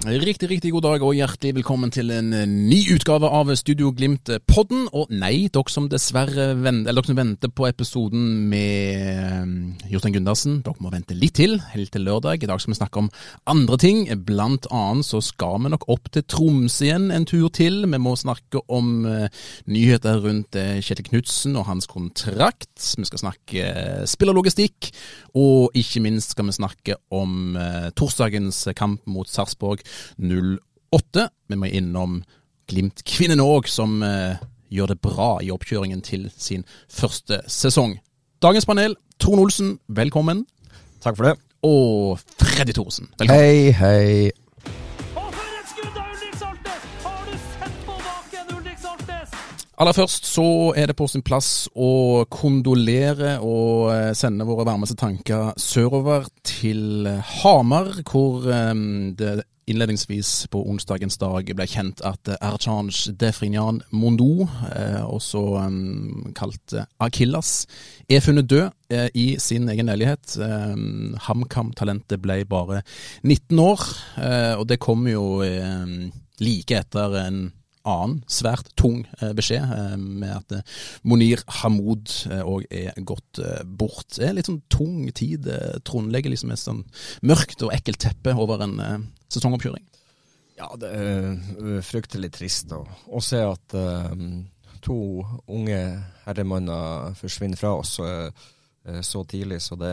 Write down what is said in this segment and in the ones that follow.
Riktig, riktig god dag og hjertelig velkommen til en eh, ny utgave av Studio Glimt-podden. Og nei, dere som dessverre venter, dere som venter på episoden med um, Jostein Gundersen, dere må vente litt til, helt til lørdag. I dag skal vi snakke om andre ting. Blant annet så skal vi nok opp til Tromsø igjen en tur til. Vi må snakke om uh, nyheter rundt Kjetil Knutsen og hans kontrakt. Vi skal snakke spillerlogistikk, og ikke minst skal vi snakke om torsdagens kamp mot Sarpsborg 08. Vi må innom Glimt-kvinnene òg, som eh, gjør det bra i oppkjøringen til sin første sesong. Dagens panel, Trond Olsen, velkommen. Takk for det. Og Freddy Thorsen, velkommen. Hei, hei. Aller først så er det på sin plass å kondolere og eh, sende våre varmeste tanker sørover til Hamar, hvor eh, det innledningsvis på onsdagens dag ble kjent at Erchange Defrignan Mondo, eh, også um, kalt Akillas, er funnet død eh, i sin egen leilighet. Eh, HamKam-talentet ble bare 19 år, og det kom jo like etter en annen svært tung beskjed, med at Monir Hamoud òg er gått bort. Det er litt sånn tung tid. Trond legger liksom et sånn mørkt og ekkelt teppe over en sesongoppkjøring? Ja, det er fryktelig trist å, å se at um, to unge herremanner forsvinner fra oss uh, så tidlig. Så det,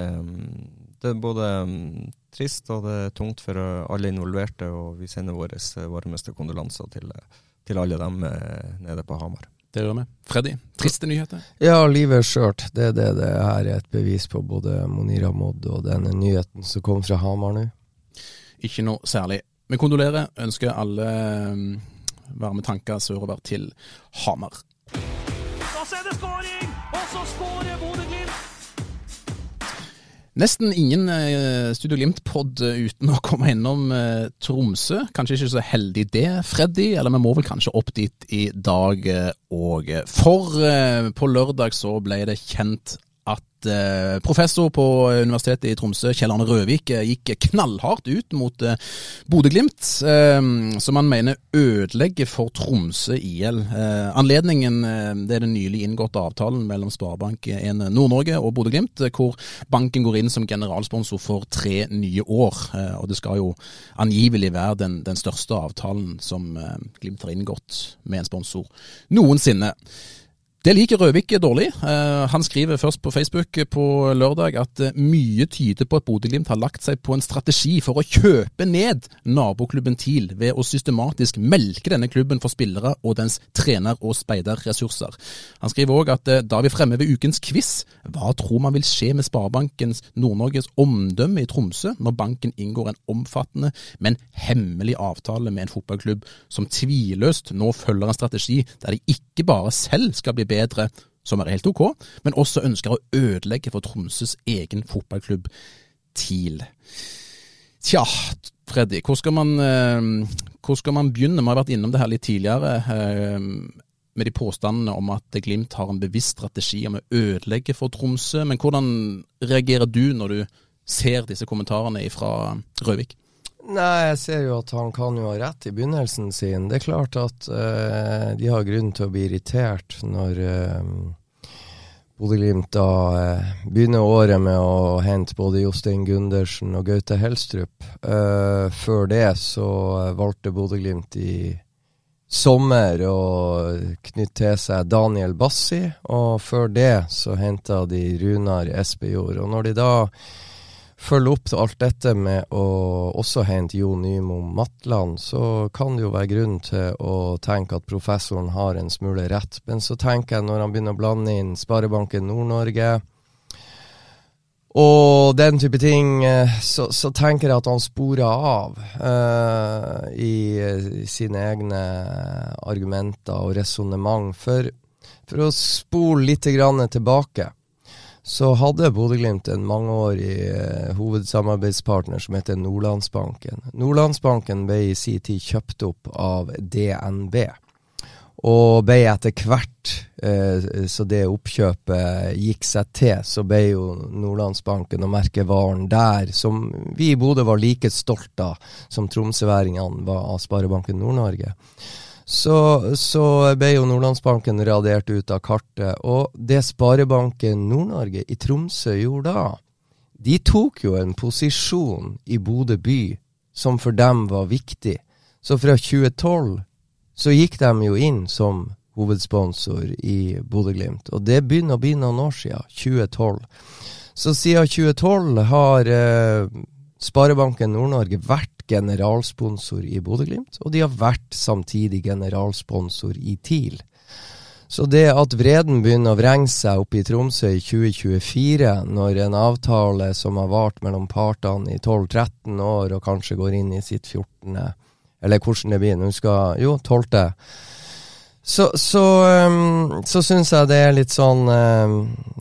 det er både um, trist og det er tungt for alle involverte. Og vi sender våre varmeste kondolanser til, til alle dem nede på Hamar. Det gjør vi. Freddy, triste nyheter? Ja, livet er skjørt. Det er det det her er et bevis på, både Monir Ahmad og denne nyheten som kom fra Hamar nå. Ikke noe særlig. Vi kondolerer. Ønsker alle um, varme tanker sørover til Hamar. Da er det skåring! Og så skårer Bodø-Glimt! Nesten ingen eh, Studio Glimt-pod uten å komme innom eh, Tromsø. Kanskje ikke så heldig det, Freddy, eller vi må vel kanskje opp dit i dag òg. Eh, For eh, på lørdag så ble det kjent Eh, professor på Universitetet i Tromsø, Kjell Arne Røvik, eh, gikk knallhardt ut mot eh, Bodø-Glimt, som han mener ødelegger for Tromsø IL. Anledningen det er den nylig inngåtte avtalen mellom Sparebank1 Nord-Norge og Bodø-Glimt, hvor banken går inn som generalsponsor for tre nye år. Og det skal jo angivelig være den, den største avtalen som Glimt har inngått med en sponsor noensinne. Det liker Røvik dårlig. Uh, han skriver først på Facebook på lørdag at uh, mye tyder på at Bodø-Glimt har lagt seg på en strategi for å kjøpe ned naboklubben TIL ved å systematisk melke denne klubben for spillere og dens trener- og speiderressurser. Han skriver òg at uh, da vi fremme ved ukens quiz, hva tror man vil skje med Sparebankens Nord-Norges omdømme i Tromsø når banken inngår en omfattende, men hemmelig avtale med en fotballklubb som tviløst nå følger en strategi der de ikke bare selv skal bli bedre bedre, som er helt ok, men også ønsker å ødelegge for Tromsøs egen fotballklubb TIL. Tja, Freddy, hvor skal, man, eh, hvor skal man begynne? Vi har vært innom det her litt tidligere eh, med de påstandene om at Glimt har en bevisst strategi om å ødelegge for Tromsø. Men hvordan reagerer du når du ser disse kommentarene fra Røvik? Nei, jeg ser jo at han kan jo ha rett i begynnelsen sin. Det er klart at uh, de har grunn til å bli irritert når uh, Bodø-Glimt da uh, begynner året med å hente både Jostein Gundersen og Gaute Helstrup. Uh, før det så valgte Bodø-Glimt i sommer å knytte til seg Daniel Bassi, og før det så henta de Runar Espejord. Og når de da følge opp alt dette med å også hente Jo Nymo Matland, så kan det jo være grunn til å tenke at professoren har en smule rett. Men så tenker jeg, når han begynner å blande inn Sparebanken Nord-Norge og den type ting, eh, så, så, tenker jeg at han sporer av uh, i, i, sine egne argumenter og resonnement. For, for å spole litt tilbake så hadde Bodø-Glimt en mangeårig eh, hovedsamarbeidspartner som heter Nordlandsbanken. Nordlandsbanken ble i sin tid kjøpt opp av DNB. Og ble etter hvert, eh, så det oppkjøpet gikk seg til, så ble jo Nordlandsbanken og merkevaren der, som vi i Bodø var like stolt av som tromsøværingene var av Sparebanken Nord-Norge så, så ble jo Nordlandsbanken radert ut av kartet. Og det Sparebanken Nord-Norge i Tromsø gjorde da, de tok jo en posisjon i Bodø by som for dem var viktig. Så fra 2012 så gikk de jo inn som hovedsponsor i Bodø-Glimt. Og det begynner å bli noen år siden, 2012. Så siden 2012 har eh, Sparebanken Nord-Norge vært generalsponsor i Bodø-Glimt, og de har vært samtidig generalsponsor i TIL. Så det at vreden begynner å vrenge seg oppe i Tromsø i 2024, når en avtale som har vart mellom partene i 12-13 år, og kanskje går inn i sitt 14., eller hvordan det blir, nå skal Jo, 12. Så, så, um, syns jeg det er litt sånn um,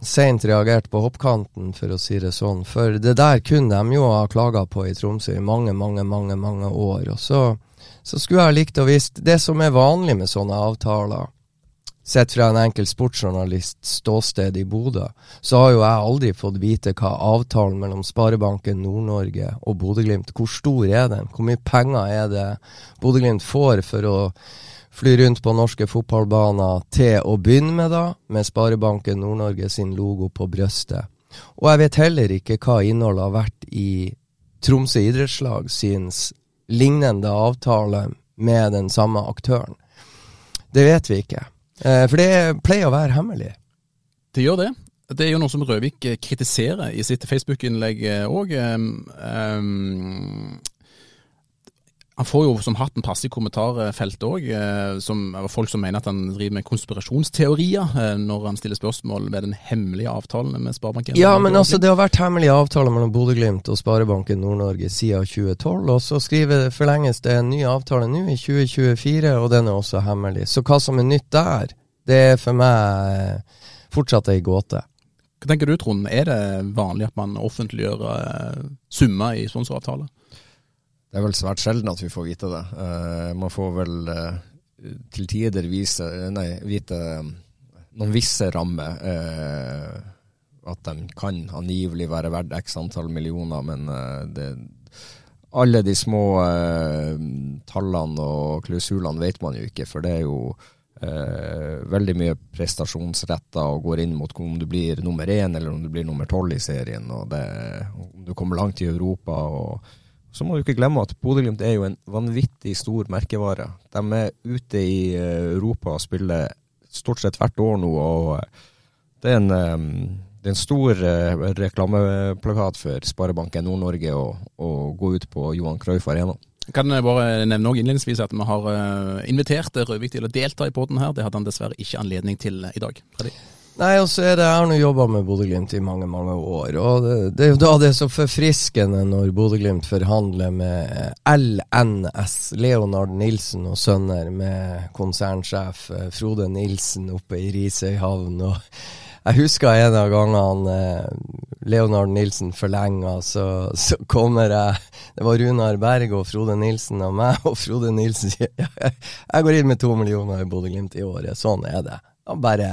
seint reagert på hoppkanten, for å si det sånn. For det der kunne de jo ha klaga på i Tromsø i mange, mange, mange mange år. Og så, så skulle jeg likt å visst Det som er vanlig med sånne avtaler, sett fra en enkel sportsjournalists ståsted i Bodø, så har jo jeg aldri fått vite hva avtalen mellom Sparebanken Nord-Norge og Bodø-Glimt Hvor stor er den? Hvor mye penger er det Bodø-Glimt får for å fly rundt på norske fotballbaner til å begynne med, da, med Sparebanken Nord-Norge sin logo på brystet. Og jeg vet heller ikke hva innholdet har vært i Tromsø idrettslag sin lignende avtale med den samme aktøren. Det vet vi ikke. Eh, for det pleier å være hemmelig. Det gjør det. Det er jo noe som Røvik kritiserer i sitt Facebook-innlegg òg. Um, han får jo som hatten passe i kommentarfeltet òg, eh, folk som mener at han driver med konspirasjonsteorier eh, når han stiller spørsmål ved den hemmelige avtalen med Sparebanken. Ja, men altså det har vært hemmelige avtaler mellom Bodø-Glimt og Sparebanken Nord-Norge siden 2012, og så skriver, forlenges det en ny avtale nå i 2024, og den er også hemmelig. Så hva som er nytt der, det er for meg eh, fortsatt ei gåte. Hva tenker du Trond, er det vanlig at man offentliggjør summer i sponsoravtaler? Det er vel svært sjelden at vi får vite det. Uh, man får vel uh, til tider vise, nei, vite noen visse rammer. At de kan angivelig være verdt x antall millioner, men det, alle de små tallene og klausulene vet man jo ikke, for det er jo veldig mye prestasjonsretta og går inn mot om du blir nummer én eller om du blir nummer tolv i serien. og det, Om du kommer langt i Europa. og så må du ikke glemme at Bodø-Glimt er jo en vanvittig stor merkevare. De er ute i eh, Europa og spiller stort sett hvert år nå, og eh, det er en, eh, det er en stor reklameplakat for Sparebanken Nord-Norge å, gå ut på Johan Cruyff Arena. Kan jeg bare nevne også innledningsvis at vi har invitert Røvik til å delta i poden her. Det hadde han dessverre ikke anledning til i dag. Fredrik? Nei, og så er det Jeg har nå jobba med Bodø-Glimt i mange, mange år. Og det, det, er jo da det er så forfriskende når Bodø-Glimt forhandler med LNS, Leonard Nilsen og sønner, med konsernsjef eh, Frode Nilsen oppe i Risøy havn. Og jeg husker en av gangene eh, Leonard Nilsen forlenga, så, så, kommer jeg Det var Runar Berg og Frode Nilsen og meg, og Frode Nilsen sier jeg, jeg går inn med to millioner i Bodø-Glimt i året. Sånn er det. Og bare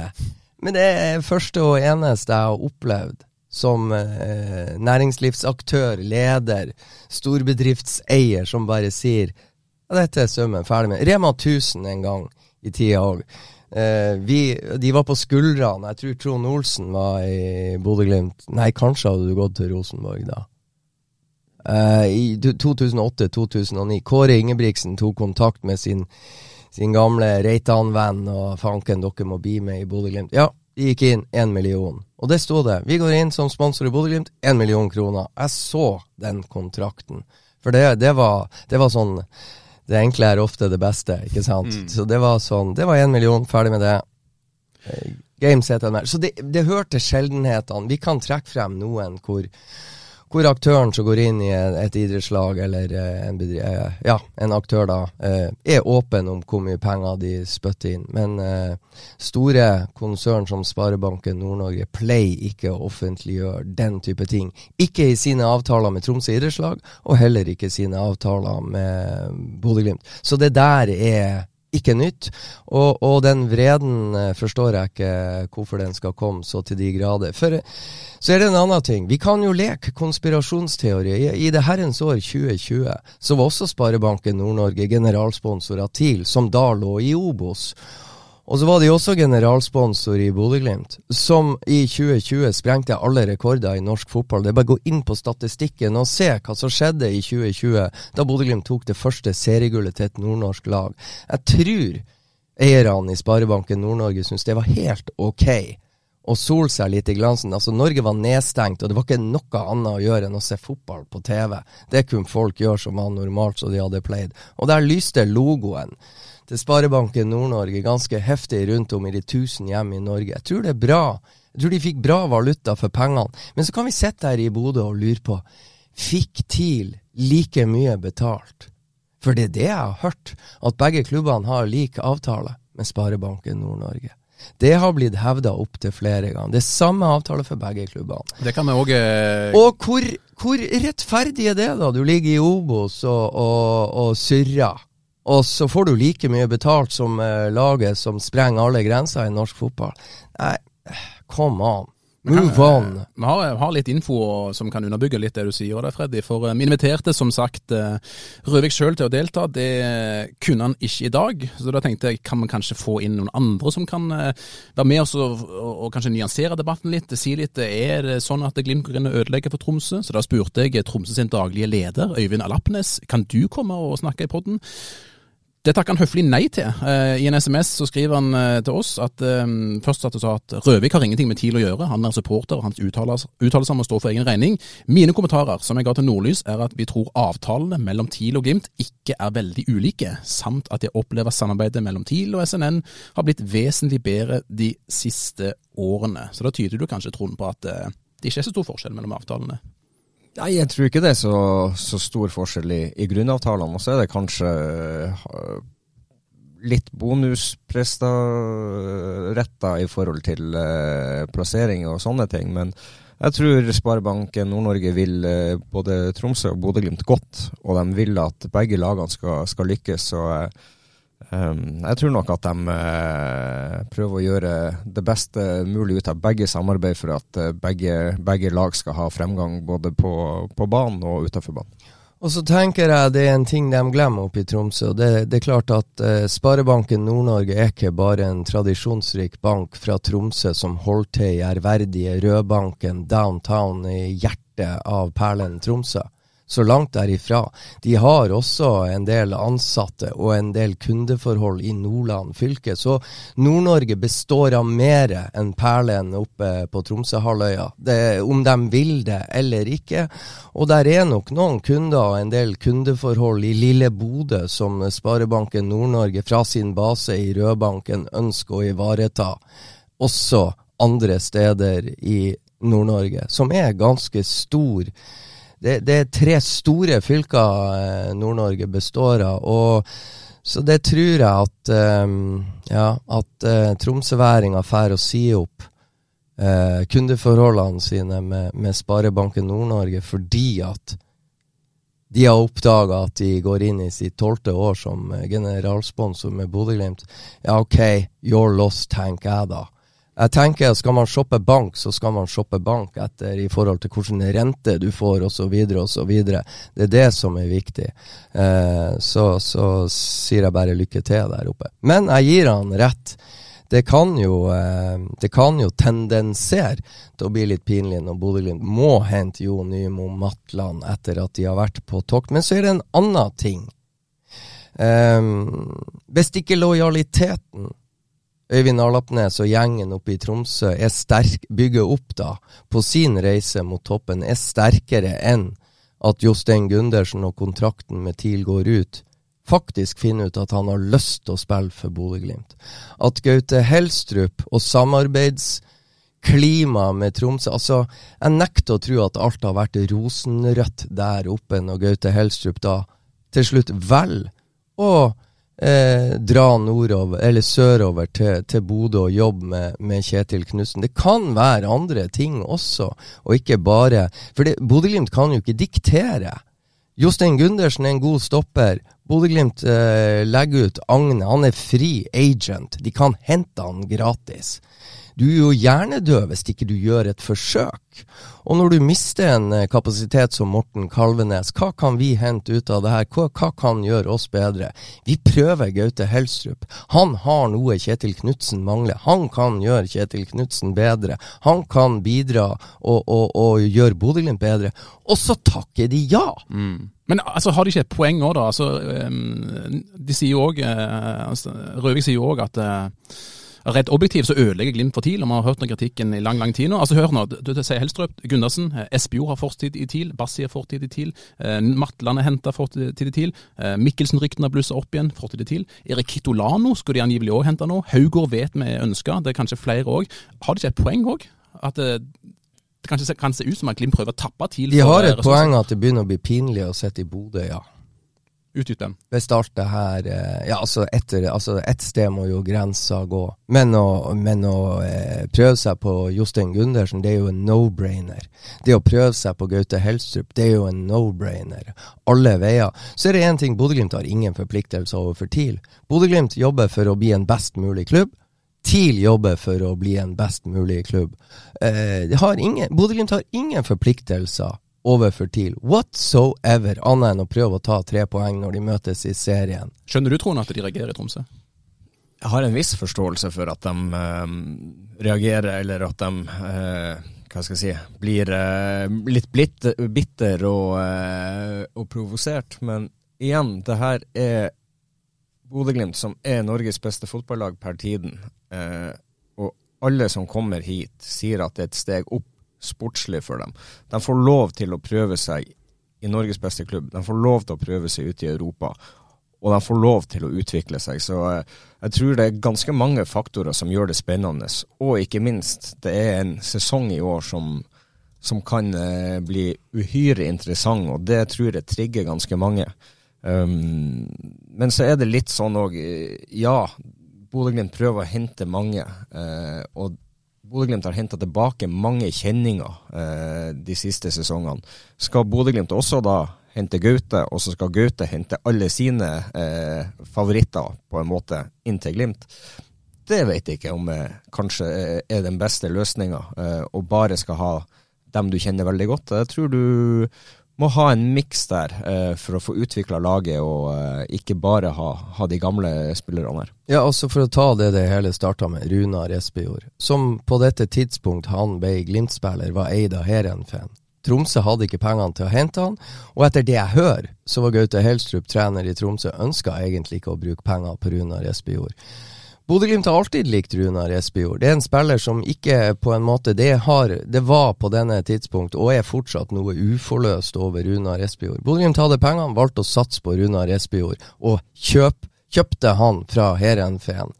men det er første og eneste jeg har opplevd som eh, næringslivsaktør, leder, storbedriftseier, som bare sier ja, dette er sømmen ferdig med. Rema 1000 en gang i tida òg. Eh, de var på skuldrene. Jeg tror Trond Olsen var i Bodø-Glimt. Nei, kanskje hadde du gått til Rosenborg da. Eh, I 2008-2009. Kåre Ingebrigtsen tok kontakt med sin sin gamle Reitan-venn, og fanken, dere må bli med i Bodø-Glimt. Ja, de gikk inn én million. Og det sto det. Vi går inn som sponsor i Bodø-Glimt, én million kroner. Jeg så den kontrakten. For det, det, var, det var sånn Det enkle er ofte det beste, ikke sant? Mm. Så det var sånn Det var én million, ferdig med det. Games heter den der. Så det, det hørte sjeldenhetene. Vi kan trekke frem noen hvor hvor aktøren som går inn i et, et idrettslag eller eh, en, bedri- eh, ja, en aktør da, eh, er åpen om hvor mye penger de spytter inn. Men store konsern som Sparebanken Nord-Norge pleier ikke å offentliggjøre den type ting. Ikke i sine avtaler med Tromsø idrettslag, og heller ikke sine avtaler med Bodø-Glimt. Så det der er ikke nytt. Og, og den vreden eh, forstår jeg ikke hvorfor den skal komme så til de grader. For eh, så er det en annen ting. Vi kan jo leke konspirasjonsteori. I, i det herrens år 2020 så var også Sparebanken Nord-Norge generalsponsor av TIL, som da lå i Obos. Og så var de også generalsponsor i Bodø-Glimt, som i 2020 sprengte alle rekorder i norsk fotball. Det er bare å gå inn på statistikken og se hva som skjedde i 2020, da Bodø-Glimt tok det første seriegullet til et nordnorsk lag. Jeg tror eierne i Sparebanken Nord-Norge syntes det var helt ok å sole seg litt i glansen. Altså, Norge var nedstengt, og det var ikke noe annet å gjøre enn å se fotball på TV. Det kunne folk gjøre som var normalt, så de hadde pleid. Og der lyste logoen til Sparebanken Nord-Norge ganske heftig rundt om i de tusen hjem i Norge. Jeg tror det er bra. Jeg tror de fikk bra valuta for pengene. Men så kan vi sitte her i Bodø og lure på Fikk TIL like mye betalt? For det er det jeg har hørt, at begge klubbene har lik avtale med Sparebanken Nord-Norge. Det har blitt hevda opptil flere ganger. Det er samme avtale for begge klubbene. Det kan vi også... Og hvor, hvor rettferdig er det, da? Du ligger i Obos og, og, og surrer. Og så får du like mye betalt som uh, laget som sprenger alle grenser i norsk fotball. Nei, come on. Move on. Vi har, har litt info som kan underbygge litt det du sier der, Freddy. For eh, vi inviterte som sagt eh, Røvik sjøl til å delta. Det kunne han ikke i dag. Så da tenkte jeg kan man kanskje få inn noen andre som kan eh, være med oss og, og, og kanskje nyansere debatten litt. Si litt er det sånn at Glimt går inn og ødelegger for Tromsø. Så da spurte jeg Tromsø sin daglige leder, Øyvind Alapnes, kan du komme og snakke i podden? Det takker han høflig nei til. Eh, I en SMS så skriver han eh, til oss at eh, først at du sa at Røvik har ingenting med TIL å gjøre. Han er supporter, og hans uttalelser må stå for egen regning. Mine kommentarer som jeg ga til Nordlys er at vi tror avtalene mellom TIL og Glimt ikke er veldig ulike, samt at jeg opplever samarbeidet mellom TIL og SNN har blitt vesentlig bedre de siste årene. Så da tyder du kanskje, Trond, på at det ikke er så stor forskjell mellom avtalene. Nei, jeg tror ikke det er så, så stor forskjell i, i grunnavtalene. Og så er det kanskje uh, litt bonuspresta i forhold til uh, plassering og sånne ting. Men jeg tror Sparebanken Nord-Norge vil uh, både Tromsø og Bodø-Glimt godt. Og de vil at begge lagene skal, skal lykkes. Så um, jeg tror nok at de prøver å gjøre det beste mulig ut av begge samarbeid for at begge, begge lag skal ha fremgang både på, på banen og utenfor banen. Og så tenker jeg det er en ting de glemmer oppe i Tromsø. Det, det er klart at eh, Sparebanken Nord-Norge er ikke bare en tradisjonsrik bank fra Tromsø som holder til i ærverdige Rødbanken downtown i hjertet av perlen Tromsø. Så langt derifra. De har også en del ansatte og en del kundeforhold i Nordland fylke. Så Nord-Norge består av mer enn perlen oppe på Tromsøhalvøya. Om de vil det eller ikke. Og der er nok noen kunder og en del kundeforhold i lille Bodø som Sparebanken Nord-Norge fra sin base i Rødbanken ønsker å ivareta. Også andre steder i Nord-Norge, som er ganske stor. Det, det er tre store fylker eh, Nord-Norge består av. og så det tror jeg at, um, ja, at uh, tromsøværinga får å si opp uh, kundeforholdene sine med, med Sparebanken Nord-Norge fordi at de har oppdaga at de går inn i sitt tolvte år som generalsponsor med Bodø-Glimt. Ja, OK, you're lost, tenker jeg da. Jeg tenker Skal man shoppe bank, så skal man shoppe bank etter i forhold til hvilken rente du får osv. osv. Det er det som er viktig. Eh, så, så sier jeg bare lykke til der oppe. Men jeg gir han rett. Det kan jo, eh, det kan jo tendensere til å bli litt pinlig når Bodø-Glimt må hente Jo Nymo Matland etter at de har vært på tokt. Men så er det en annen ting. Eh, hvis ikke lojaliteten Øyvind Alapnes og gjengen oppe i Tromsø er sterk, bygger opp da på sin reise mot toppen, er sterkere enn at Jostein Gundersen og kontrakten med TIL går ut, faktisk finner ut at han har lyst til å spille for Bodø-Glimt. At Gaute Helstrup og klima med Tromsø. Altså, jeg nekter å tro at alt har vært rosenrødt der oppe når Gaute Helstrup da til slutt velger å eh, dra nordover, eller sørover til, til Bodø og jobbe med, med Kjetil Knutsen. Det kan være andre ting også, og ikke bare For Bodø-Glimt kan jo ikke diktere. Jostein Gundersen er en god stopper. Bodø-Glimt eh, legger ut Agne. Han er fri agent. De kan hente han gratis. Du er jo hjernedød hvis ikke du gjør et forsøk. Og når du mister en eh, kapasitet som Morten Kalvenes, hva kan vi hente ut av det her? Hva, hva kan gjøre oss bedre? Vi prøver Gaute Helstrup. Han har noe Kjetil Knutsen mangler. Han kan gjøre Kjetil Knutsen bedre. Han kan bidra og, og, og gjøre Bodø-Glimt bedre. Og så takker de ja! Mm. Men altså, har de ikke et poeng òg, da? Altså, um, de sier jo òg uh, altså, Røvik sier jo òg at Rett objektivt så ødelegger Glimt for TIL, og vi har hørt den kritikken i lang lang tid nå. Altså Hør nå, du, sier Helstrøp, Gundersen, eh, Espejord har fortid i TIL, Bassi har fortid i TIL, eh, Matland er henta fortid i TIL, eh, Mikkelsen-ryktene har blussa opp igjen, fortid i TIL. Erik Kitolano skulle de angivelig òg hente nå. Haugård vet vi er ønska, det er kanskje flere òg. Har de ikke et poeng òg? At eh, det kanskje kan se ut som at Glimt prøver å tappe TIL? De har et ressurser. poeng at det begynner å bli pinlig å sitte i Bodø, ja. Utdyp dem. Vi starter her eh, Ja, altså, etter, altså ett sted må jo grensa gå. Men å, men å eh, prøve seg på Jostein Gundersen, det er jo en no-brainer. Det å prøve seg på Gaute Helstrup, det er jo en no-brainer. Alle veier. Så er det én ting, Bodø-Glimt har ingen forpliktelser overfor TIL. Bodø-Glimt jobber for å bli en best mulig klubb. TIL jobber for å bli en best mulig klubb. Eh, Bodø-Glimt har ingen forpliktelser overfor TIL whatsoever, annet enn å prøve å ta tre poeng når de møtes i serien. Skjønner du, Trond, at de reagerer i Tromsø? Jeg har en viss forståelse for at de uh, reagerer, eller at de uh, hva skal jeg si, blir uh, litt blitt, bitter og, og provosert. Men igjen, det her er Bodø-Glimt, som er Norges beste fotballag per tiden. og alle som kommer hit, sier at det er et steg opp sportslig for dem. De får lov til å prøve seg i Norges beste klubb. De får lov til å prøve seg ute i Europa. Og de får lov til å utvikle seg. Så eh, jeg tror det er ganske mange faktorer som gjør det spennende. Og ikke minst, det er en sesong i år som, som kan eh, bli uhyre interessant, og det tror jeg trigger ganske mange. Um, men så er det litt sånn òg, eh, ja, Bodø-Glimt prøver å hente mange. eh, og Bodø-Glimt har henta tilbake mange kjenninger eh, de siste sesongene. Skal Bodø-Glimt også da hente Gaute, og så skal Gaute hente alle sine eh, favoritter på en måte inn til Glimt? Det vet jeg ikke om eh, kanskje er den beste løsninga, eh, og bare skal ha dem du kjenner veldig godt. Jeg tror du må ha en miks der eh, for å få utvikla laget, og eh, ikke bare ha, ha, de gamle spillerne her. Ja, altså For å ta det det hele starta med, Runar Espejord, som på dette tidspunkt han ble Glimt-spiller, var eid av Heerenveen. Tromsø hadde ikke pengene til å hente han, og etter det jeg hører, så var Gaute Helstrup trener i Tromsø, ønska egentlig ikke å bruke penger på Runar Espejord. Bodø-Glimt har alltid likt Runar Espejord. Det er en spiller som ikke på en måte det, har, det var på denne tidspunkt, og er fortsatt noe uforløst over Runar Espejord. Bodø-Glimt hadde pengene, valgte å satse på Runar Espejord, og kjøp, kjøpte han fra Heerenveen.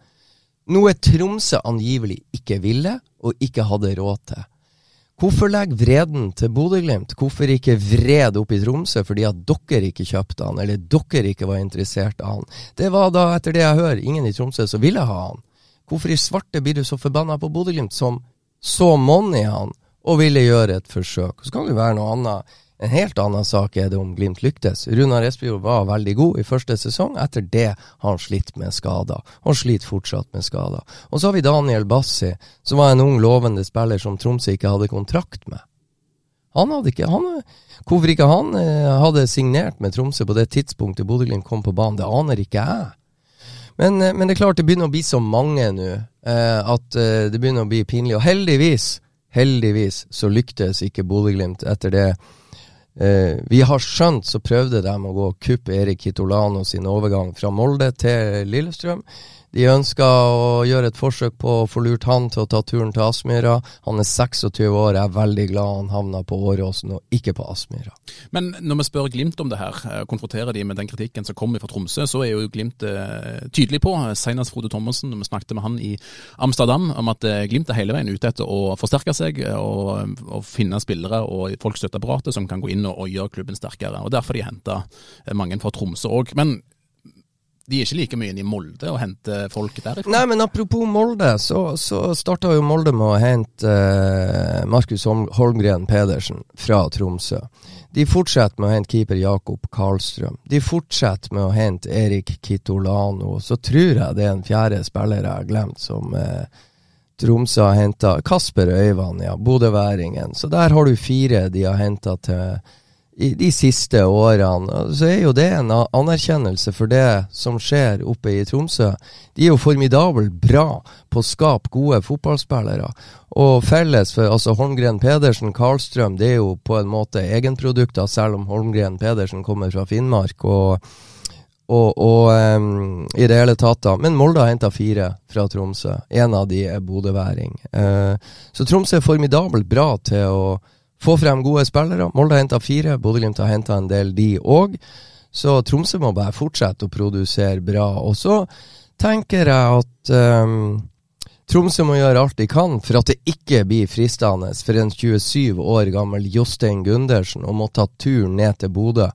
Noe Tromsø angivelig ikke ville, og ikke hadde råd til. Hvorfor legge vreden til Bodø-Glimt? Hvorfor ikke vred opp i Tromsø fordi at dere ikke kjøpte han, eller dere ikke var interessert av han? Det var da, etter det jeg hører, ingen i Tromsø som ville ha han. Hvorfor i svarte blir du så forbanna på Bodø-Glimt, som så monn i han, og ville gjøre et forsøk? Så kan det være noe annet en helt annen sak er det om Glimt lyktes. Runar Espejord var veldig god i første sesong. Etter det har han slitt med skader. Han sliter fortsatt med skader. Og så har vi Daniel Bassi, som var en ung, lovende spiller som Tromsø ikke hadde kontrakt med. Han hadde ikke han, Hvorfor ikke han eh, hadde signert med Tromsø på det tidspunktet Bodø-Glimt kom på banen, det aner ikke jeg. Men, eh, men, det er klart det begynner å bli så mange nå eh, at det begynner å bli pinlig. Og heldigvis, heldigvis så lyktes ikke Bodø-Glimt etter det Eh, vi har skjønt så prøvde de å gå og kuppe Erik Hitolano sin overgang fra Molde til Lillestrøm. De ønska å gjøre et forsøk på å få lurt han til å ta turen til Aspmyra. Han er 26 år, jeg er veldig glad han havna på Åråsen og ikke på Aspmyra. Men når vi spør Glimt om det her, eh, konfronterer de med den kritikken som kommer fra Tromsø, så er jo Glimt eh, tydelig på, senest Frode Thommessen, når vi snakket med han i Amsterdam, om at eh, Glimt er hele veien ute etter å forsterke seg og, og finne spillere og folk støtteapparatet som kan gå inn og, og gjøre klubben sterkere. og Derfor de henta mange fra Tromsø òg. Men de er ikke like mye inn i Molde og henter folk derifra? Nei, men apropos Molde, så, så starta jo Molde med å hente eh, Markus Holmgren Pedersen fra Tromsø. De fortsetter med å hente keeper Jakob Karlstrøm. De fortsetter med å hente Erik Kitolano. Så tror jeg det er en fjerde spiller jeg har glemt, som eh, Tromsø har henta. Kasper Øyvand, ja. Bodøværingen. Så der har du fire de har henta til i de siste årene, så er jo det en anerkjennelse for det som skjer oppe i Tromsø. De er jo formidabelt bra på å skape gode fotballspillere. Og felles for altså Holmgren Pedersen, Karlstrøm, det er jo på en måte egenprodukter, selv om Holmgren Pedersen kommer fra Finnmark. og og, og um, i det hele tatt, da. Men Molde har henta fire fra Tromsø. En av de er bodøværing. Uh, så Tromsø er formidabelt bra til å få frem gode spillere. Molde har henta fire, Bodø-Glimt har henta en del, de òg. Så Tromsø må bare fortsette å produsere bra. Og så tenker jeg at um, Tromsø må gjøre alt de kan for at det ikke blir fristende for en 27 år gammel Jostein Gundersen å måtte ta turen ned til Bodø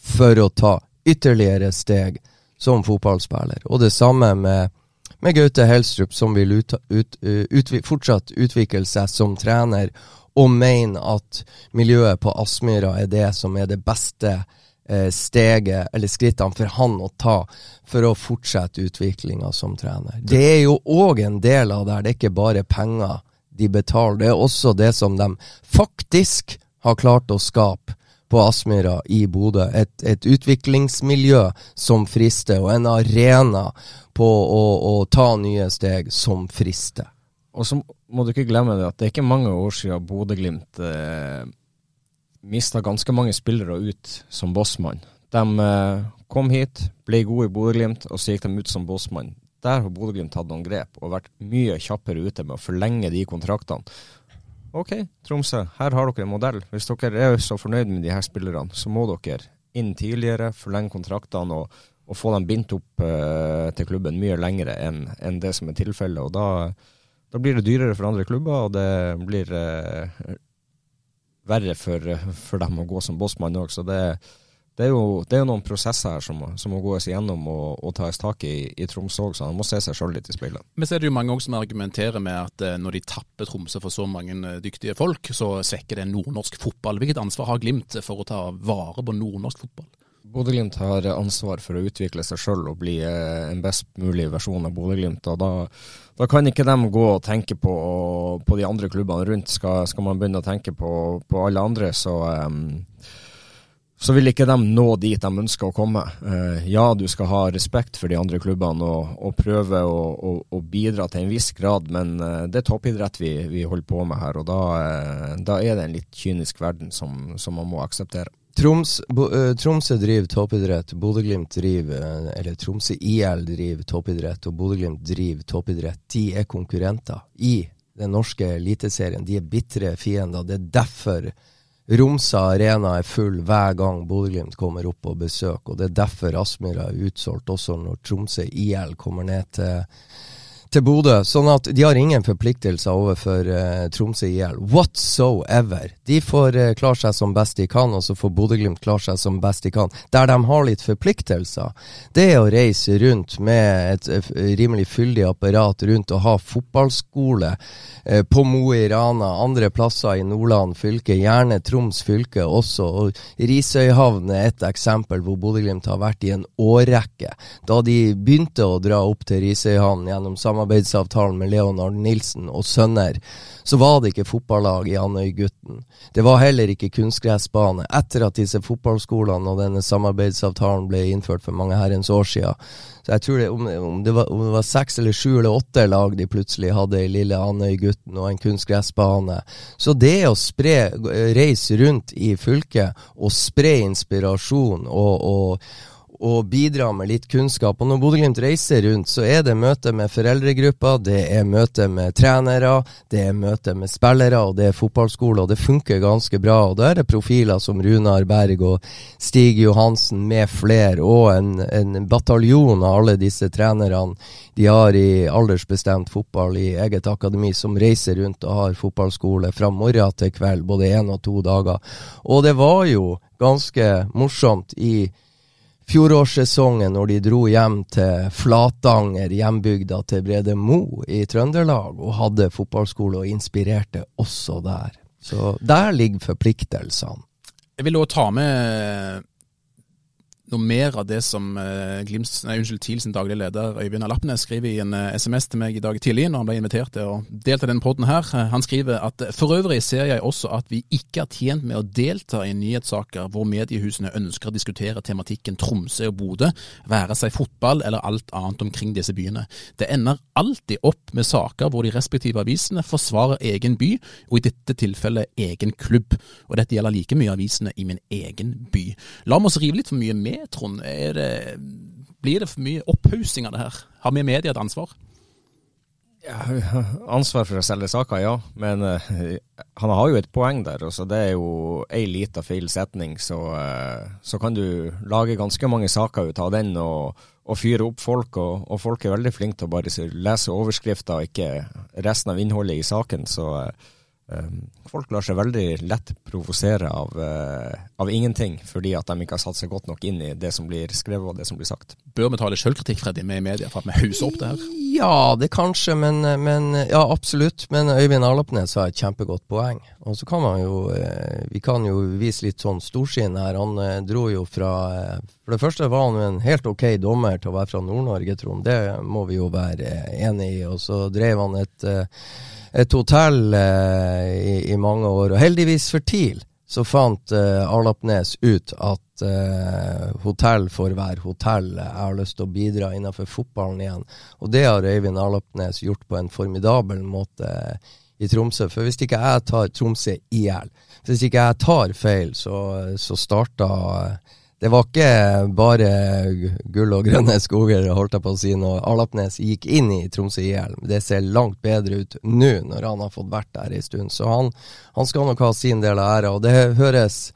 for å ta ytterligere steg som fotballspiller. Og det samme med, med Gaute Helstrup, som vil ut, ut, ut, fortsatt utvikle seg som trener og mener at miljøet på Aspmyra er det som er det beste eh, steget, eller skrittene, for han å ta for å fortsette utviklinga som trener. Det er jo òg en del av det her, det er ikke bare penger de betaler, det er også det som de faktisk har klart å skape på Aspmyra i Bodø. Et, et, utviklingsmiljø som frister, og en arena på å, å ta nye steg som frister. Og så må du ikke glemme det at det er ikke mange år siden Bodø-Glimt eh, mista ganske mange spillere ut som bossmann. De eh, kom hit, ble gode i Bodø-Glimt, og så gikk de ut som bossmann. Der har Bodø-Glimt tatt noen grep og vært mye kjappere ute med å forlenge de kontraktene. OK, Tromsø, her har dere en modell. Hvis dere er så fornøyd med de her spillerne, så må dere inn tidligere, forlenge kontraktene og, og få dem bindt opp eh, til klubben mye lengre enn en det som er tilfellet. Og da da blir det dyrere for andre klubber, og det blir eh, verre for, for, dem å gå som bossmann òg. Så det, det, er jo, det, er jo, noen prosesser her som, som må gås igjennom og, og tas tak i i Tromsø òg, så han må se seg sjøl litt i speilet. Men så er det jo mange som argumenterer med at eh, når de tapper Tromsø for så mange eh, dyktige folk, så svekker det nordnorsk fotball. Hvilket ansvar har Glimt for å ta vare på nordnorsk fotball? Bodø-Glimt har ansvar for å utvikle seg sjøl og bli eh, en best mulig versjon av Bodø-Glimt. og da, da, kan ikke de gå og tenke på, på de andre klubbene rundt. Skal, skal, man begynne å tenke på, på alle andre, så, um, så vil ikke de nå dit de ønsker å komme. Uh, ja, du skal ha respekt for de andre klubbene og, og prøve å, og, og bidra til en viss grad, men uh, det er toppidrett vi, vi, holder på med her. og Da, uh, da er det en litt kynisk verden som, som man må akseptere. Troms, bo, uh, Tromsø driver toppidrett, Bodø-Glimt driver uh, Eller Tromsø IL driver toppidrett, og Bodø-Glimt driver toppidrett. De er konkurrenter i den norske eliteserien. De er bitre fiender. Det er derfor Romsa Arena er full hver gang Bodø-Glimt kommer opp på besøk, og det er derfor Aspmyra er utsolgt også når Tromsø IL kommer ned til til Bodø. Sånn at de har ingen forpliktelser overfor uh, Tromsø IL whatsoever. De får uh, klare seg som best de kan, og så får Bodø-Glimt klare seg som best de kan. Der de har litt forpliktelser, det er å reise rundt med et uh, rimelig fyldig apparat rundt og ha fotballskole uh, på Mo i Rana, andre plasser i Nordland fylke, gjerne Troms fylke også. og Risøyhavn er et eksempel hvor Bodø-Glimt har vært i en årrekke. Da de begynte å dra opp til Risøyhavn gjennom samarbeid samarbeidsavtalen med Leonard Nilsen og sønner, så var det ikke fotballag i Andøygutten. Det var heller ikke kunstgressbane. Etter at disse fotballskolene og denne samarbeidsavtalen ble innført for mange herrens år siden, så jeg tror det, om, om, det var, om, det var, seks eller sju eller åtte lag de plutselig hadde i lille Andøygutten og en kunstgressbane. Så det å spre, reise rundt i fylket og spre inspirasjon og, og og bidra med litt kunnskap. Og når Bodø-Glimt reiser rundt, så er det møte med foreldregrupper, det er møte med trenere, det er møte med spillere, og det er fotballskole, og det funker ganske bra. Og da er det profiler som Runar Berg og Stig Johansen med flere, og en, en bataljon av alle disse trenerne de har i aldersbestemt fotball i eget akademi, som reiser rundt og har fotballskole fra morgen til kveld, både én og to dager. Og det var jo ganske morsomt i fjorårssesongen når de dro hjem til Flatanger, hjembygda til Brede Mo i Trøndelag, og hadde fotballskole og inspirerte også der. Så der ligger forpliktelsene. Jeg vil også ta med noe mer av det som Glimts, nei, unnskyld, TIL sin daglige leder Øyvind Alapnes skriver i en uh, eh, SMS til meg i dag tidlig når han ble invitert til å delta i denne podden her. Uh, han skriver at for øvrig ser jeg også at vi ikke er tjent med å delta i nyhetssaker hvor mediehusene ønsker å diskutere tematikken Tromsø og Bodø, være seg fotball eller alt annet omkring disse byene. Det ender alltid opp med saker hvor de respektive avisene forsvarer egen by, og i dette tilfellet egen klubb. Og dette gjelder like mye avisene i min egen by. La oss rive litt for mye med Trond? Det, blir det for mye opphaussing av det her? Har vi i media et ansvar? Ja, ansvar for å selge saker, ja. Men uh, han har jo et poeng der. Altså, det er jo ei lita feil setning, så, uh, så, kan du lage ganske mange saker ut av den og, og fyre opp folk. Og, og, folk er veldig flinke til å bare lese overskrifter ikke resten av innholdet i saken. Så uh, folk lar seg veldig lett provosere av, uh, av, ingenting, fordi at de ikke har satt seg godt nok inn i det som blir skrevet og det som blir sagt. Bør vi ta litt selvkritikk Freddy, med i media for at vi hauser opp det her? Ja, det kanskje, men, men ja, absolutt. Men Øyvind Arlapnes har et kjempegodt poeng. Og så kan man jo eh, Vi kan jo vise litt sånn storsinn her. Han eh, dro jo fra eh, For det første var han jo en helt ok dommer til å være fra Nord-Norge, Trond. Det må vi jo være enig i. Og så drev han et et hotell eh, i, i, mange år. Og heldigvis for TIL så fant eh, Arlapnes ut at eh, hotell får være hotell. Jeg har lyst til å bidra innenfor fotballen igjen. Og det har Øyvind Arlapnes gjort på en formidabel måte i Tromsø. For hvis ikke jeg tar Tromsø i hjel, hvis ikke jeg tar feil, så, så starta eh, det var ikke bare gull og grønne skoger, holdt jeg på å si, når Alapnes gikk inn i Tromsø IL. Det ser langt bedre ut nå, når han har fått vært der en stund. Så han, han skal nok ha sin del av æra, og det høres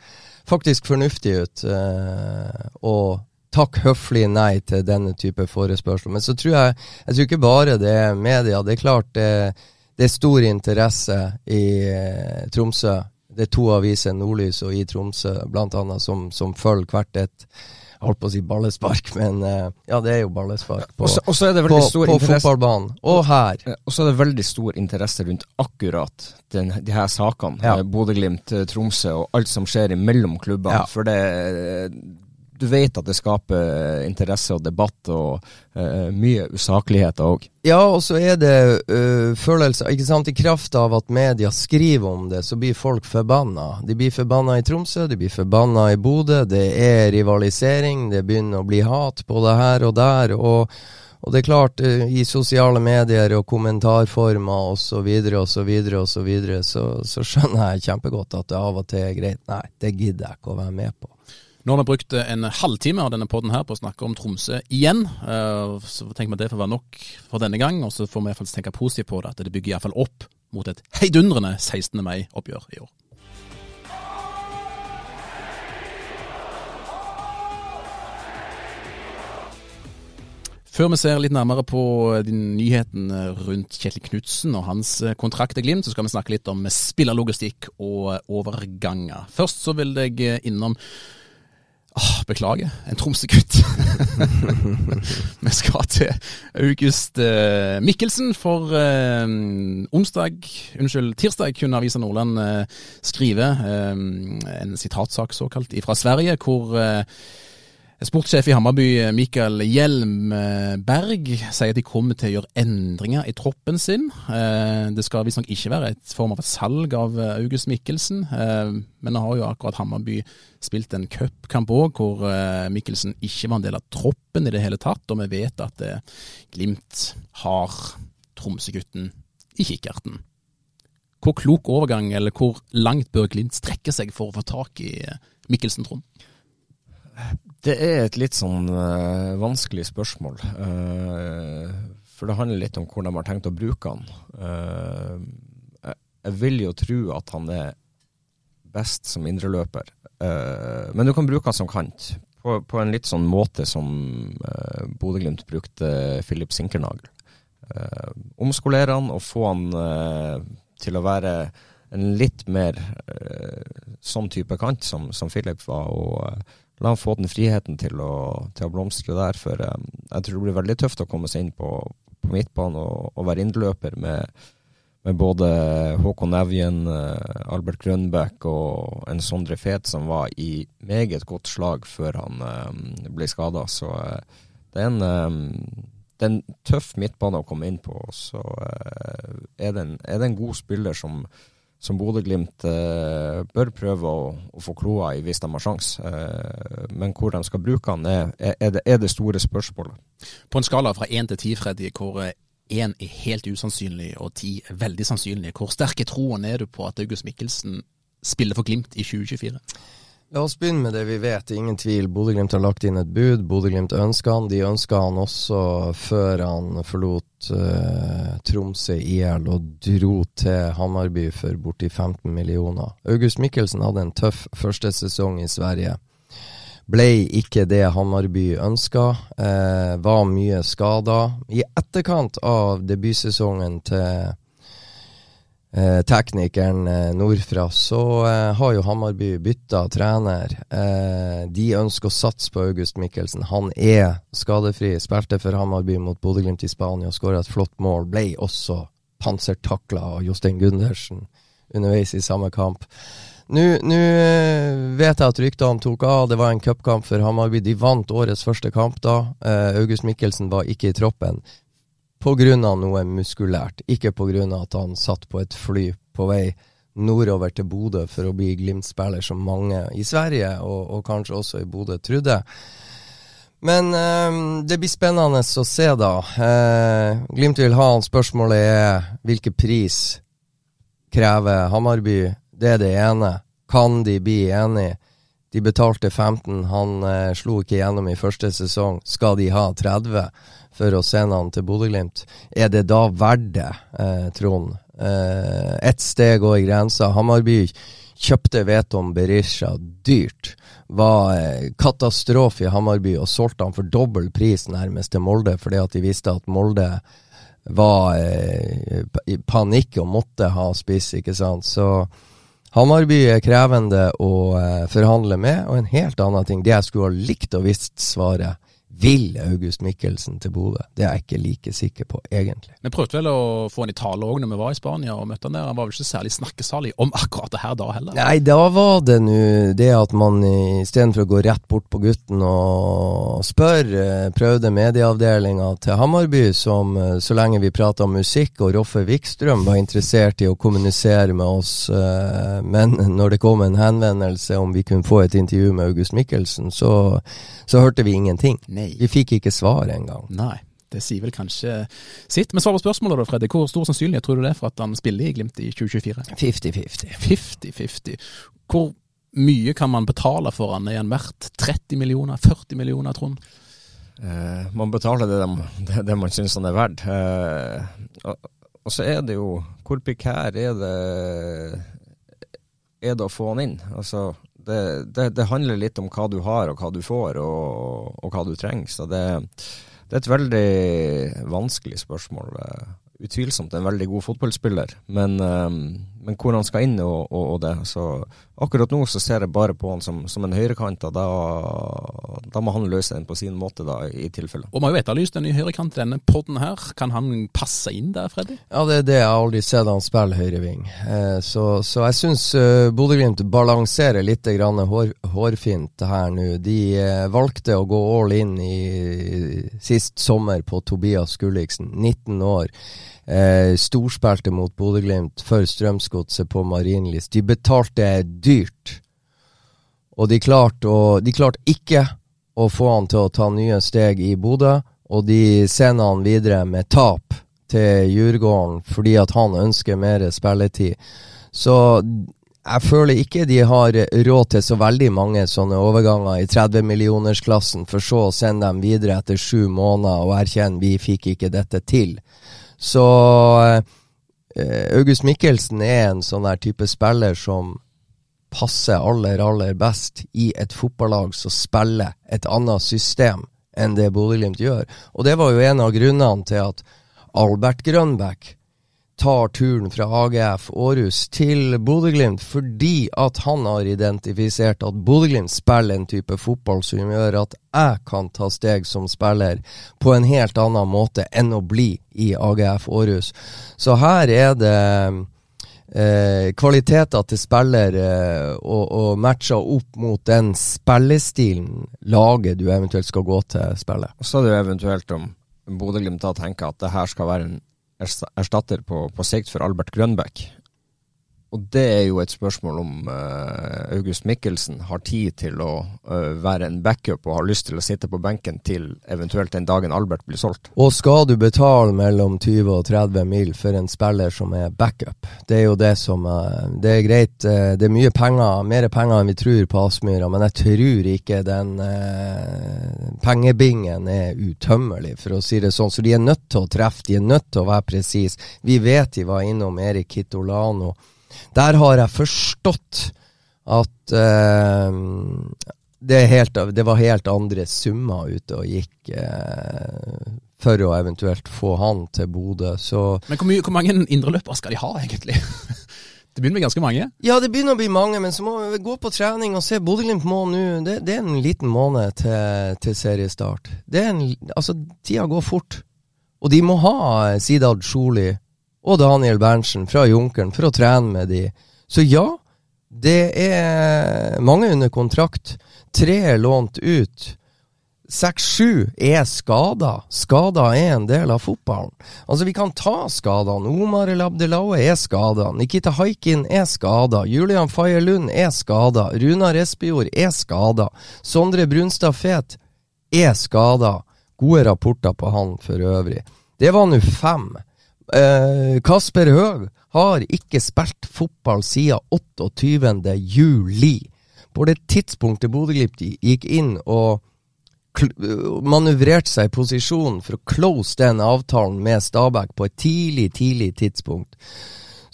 faktisk fornuftig ut. Eh, og takk høflig nei til denne type forespørsel. Men så tror jeg Jeg tror ikke bare det er media. Det er klart det, det er stor interesse i eh, Tromsø det er to aviser, Nordlys og i Tromsø blant annet, som, som følger hvert et holdt på å si ballespark, men uh, ja, det er jo ballespark på, også, også er på, på fotballbanen. Og her. Og så er det veldig stor interesse rundt akkurat den, de her sakene. Ja. Bodø-Glimt, eh, Tromsø og alt som skjer imellom klubbene. Ja. For det, du vet at det skaper interesse og debatt og uh, mye usakligheter òg. Ja, og så er det uh, følelser ikke sant, I kraft av at media skriver om det, så blir folk forbanna. De blir forbanna i Tromsø, de blir forbanna i Bodø. Det er rivalisering, det begynner å bli hat på det her og der. og og det er klart, i sosiale medier og kommentarformer osv., osv., osv., så så skjønner jeg kjempegodt at det av og til er greit. Nei, det gidder jeg ikke å være med på. Nå har vi brukt en halvtime av denne poden her på å snakke om Tromsø igjen. Eh, så tenker vi at det får være nok for denne gang, og så får vi iallfall tenke positivt på det. At det bygger iallfall opp mot et heidundrende 16. mai-oppgjør i år. Før vi ser litt nærmere på nyheten rundt Kjetil Knutsen og hans kontrakt i Glimt, så skal vi snakke litt om spillerlogistikk og overganger. Først så vil jeg innom Åh, beklager, en Tromsø-gutt. Vi skal til August uh, Mikkelsen, for uh, onsdag, unnskyld, tirsdag kunne Avisa Nordland uh, skrive en sitatsak såkalt fra Sverige, hvor Sportssjef i Hammarby, Mikael Hjelmberg, sier at de kommer til å gjøre endringer i troppen sin. Eh, det skal visstnok ikke være et form av salg av eh, August Mikkelsen, eh, men nå har jo akkurat Hammarby spilt en cupkamp òg, hvor Mikkelsen ikke var en del av troppen i det hele tatt. Og vi vet at Glimt har Tromsø-gutten i kikkerten. Hvor klok overgang, eller hvor langt bør Glimt strekke seg for å få tak i Mikkelsen, Trond? Det er et litt sånn uh, vanskelig spørsmål. Uh, for det handler litt om hvordan de har tenkt å bruke han. Uh, jeg, vil jo tro at han er best som indreløper. men du kan bruke han som kant. På, på en litt sånn måte som uh, Bodø-Glimt brukte Filip Sinkernagel. omskolere han og få han til å være en litt mer sånn type kant som, som Filip var. og La han få den friheten til å, til å blomstre der. For um, jeg tror det blir veldig tøft å komme seg inn på, på midtbanen og, og, være innløper med, med både Håkon Nevjen, uh, Albert Grønbæk og en Sondre Fet som var i meget godt slag før han um, ble skada. Så uh, det, er en, um, det er en tøff midtbane å komme inn på. Så uh, er, det en, er det en god spiller som som Bodø-Glimt eh, bør prøve å, å få kloa i hvis de har sjanse. Eh, men hvor de skal bruke han, er, er, det, er, det, store spørsmålet. På en skala fra én til ti, Freddy, hvor én er helt usannsynlig og ti er veldig sannsynlig, hvor sterk er troen er du på at August Mikkelsen spiller for Glimt i 2024? La oss begynne med det vi vet. Ingen tvil. Bodø-Glimt har lagt inn et bud. Bodø-Glimt ønska han. De ønska han også før han forlot uh, Tromsø IL og dro til Hammarby for borti 15 millioner. August Mikkelsen hadde en tøff første sesong i Sverige. Ble ikke det Hammarby ønska. Uh, var mye skada. I etterkant av debutsesongen til eh, teknikeren eh, nordfra, så eh, har jo Hammarby bytta trener. Eh, de ønsker å satse på August Mikkelsen. Han er skadefri. Spilte for Hammarby mot Bodø-Glimt i Spania, skåra et flott mål. Ble også pansertakla av Jostein Gundersen underveis i samme kamp. Nå eh, vet jeg at ryktene tok av. Det var en cupkamp for Hammarby. De vant årets første kamp da. Eh, August Mikkelsen var ikke i troppen pga. noe muskulært, ikke pga. at han satt på et fly på vei nordover til Bodø for å bli Glimt-spiller, som mange i Sverige, og, og kanskje også i Bodø, trodde. Men eh, det blir spennende å se, da. Eh, Glimt vil ha han. Spørsmålet er hvilken pris krever Hamarby? Det er det ene. Kan de bli enige? De betalte 15, han eh, slo ikke gjennom i første sesong. Skal de ha 30? For å sende han til Bodø-Glimt. Er det da verdt det, eh, Trond? Eh, Ett steg går grensa. Hamarby kjøpte Veton Berisha dyrt. Var eh, katastrofe i Hamarby og solgte han for dobbel pris nærmest til Molde, fordi at de visste at Molde var eh, i panikk og måtte ha spiss, ikke sant. Så Hamarby er krevende å eh, forhandle med, og en helt annen ting. Det jeg skulle ha likt å visst svaret, vil August Mikkelsen til Bodø? Det er jeg ikke like sikker på, egentlig. Vi prøvde vel å få han i tale òg når vi var i Spania og møtte han der. Han var vel ikke særlig snakkesalig om akkurat det her da heller? Nei, da var det nå det at man istedenfor å gå rett bort på gutten og spørre, eh, prøvde medieavdelinga til Hammarby, som eh, så lenge vi prata om musikk og Roffe Wikstrøm var interessert i å kommunisere med oss, eh, men når det kom en henvendelse om vi kunne få et intervju med August Mikkelsen, så, så hørte vi ingenting. Nei. Nei. Vi fikk ikke svar engang. Nei. Det sier vel kanskje sitt. Men svar på spørsmålet da, Freddy. Hvor stor sannsynlighet tror du det er for at han spiller i Glimt i 2024? 50-50. 50-50. Hvor mye kan man betale for han? Er han verdt 30 millioner? 40 millioner, Trond? Eh, man betaler det, det, det man syns han er verdt. Eh, og, og, så er det jo Hvor pikær er det er det å få han inn? Altså, det, det, det, handler litt om hva du har og hva du får, og, og hva du trenger. Så det, det, er et veldig vanskelig spørsmål. Utvilsomt en veldig god fotballspiller, men, um, men hvor han skal inn og, og, og, det. Så akkurat nå så ser jeg bare på han som, som en høyrekant, da, da, må han løse den på sin måte, da, i tilfelle. Og man har jo etterlyst en ny høyrekant i denne podden her. Kan han passe inn der, Freddy? Ja, det er det. Jeg har aldri sett han spille høyreving. Eh, så, så, jeg syns uh, Bodø-Glimt balanserer litt grann hår, hårfint her nå. De eh, valgte å gå all in i, i sist sommer på Tobias Gulliksen, 19 år. Eh, storspilte mot Bodø-Glimt for Strømsgodset på Marienlyst. De betalte dyrt, og de klarte, å, de klarte ikke å få han til å ta nye steg i Bodø, og de sender han videre med tap til Djurgården fordi at han ønsker mer spilletid. Så jeg føler ikke de har råd til så veldig mange sånne overganger i 30-millionersklassen, for så å sende dem videre etter sju måneder og erkjenne vi fikk ikke dette til. Så eh, August Mikkelsen er en sånn der type spiller som passer aller, aller best i et fotballag som spiller et annet system enn det Bodø-Glimt gjør. Og det var jo en av grunnene til at Albert Grønbæk tar turen fra AGF Aarhus til Bodø-Glimt fordi at han har identifisert at Bodø-Glimt spiller en type fotball som gjør at jeg kan ta steg som spiller på en helt annen måte enn å bli i AGF Aarhus. Så her er det eh, kvaliteter til spiller eh, og, og matcher opp mot den spillestilen laget du eventuelt skal gå til spillet. Og så er det jo eventuelt om Bodø-Glimt da tenker at det her skal være en erstatter på, på sikt for Albert Grønbæk. Og det er jo et spørsmål om uh, August Mikkelsen har tid til å uh, være en backup og har lyst til å sitte på benken til eventuelt den dagen Albert blir solgt. Og skal du betale mellom 20 og 30 mil for en spiller som er backup? Det er jo det som uh, Det er greit, det er mye penger, mer penger enn vi tror på Aspmyra, men jeg tror ikke den pengebingen er utømmelig, for å si det sånn. Så de er nødt til å treffe, de er nødt til å være presise. Vi vet de var innom Erik Kitolano der har jeg forstått at eh, det, helt, det, var helt andre summer ute og gikk eh, for å eventuelt få han til Bodø. Men hvor, mye, hvor mange indreløpere skal de ha, egentlig? Det begynner å bli ganske mange? Ja, det begynner å bli mange, men så må vi gå på trening og se. Bodø-Glimt må nå det, det, er en liten måned til, til seriestart. Det er en, altså, tida går fort. Og de må ha Sidad Sjoli og Daniel Berntsen fra Junkeren for å trene med de. Så ja, det er mange under kontrakt. Tre er lånt ut. Seks-sju er skada. Skada er en del av fotballen. Altså, vi kan ta skadene. Omar El Abdelaue er skada. Nikita Haikin er skada. Julian Faye Lund er skada. Runar Espejord er skada. Sondre Brunstad Fet er skada. Gode rapporter på han for øvrig. Det var nå fem. Eh, Kasper Høeg har ikke spilt fotball siden 28. juli. På det tidspunktet Bodø-Glimt gikk inn og manøvrerte seg i posisjon for å close den avtalen med Stabæk på et tidlig, tidlig tidspunkt,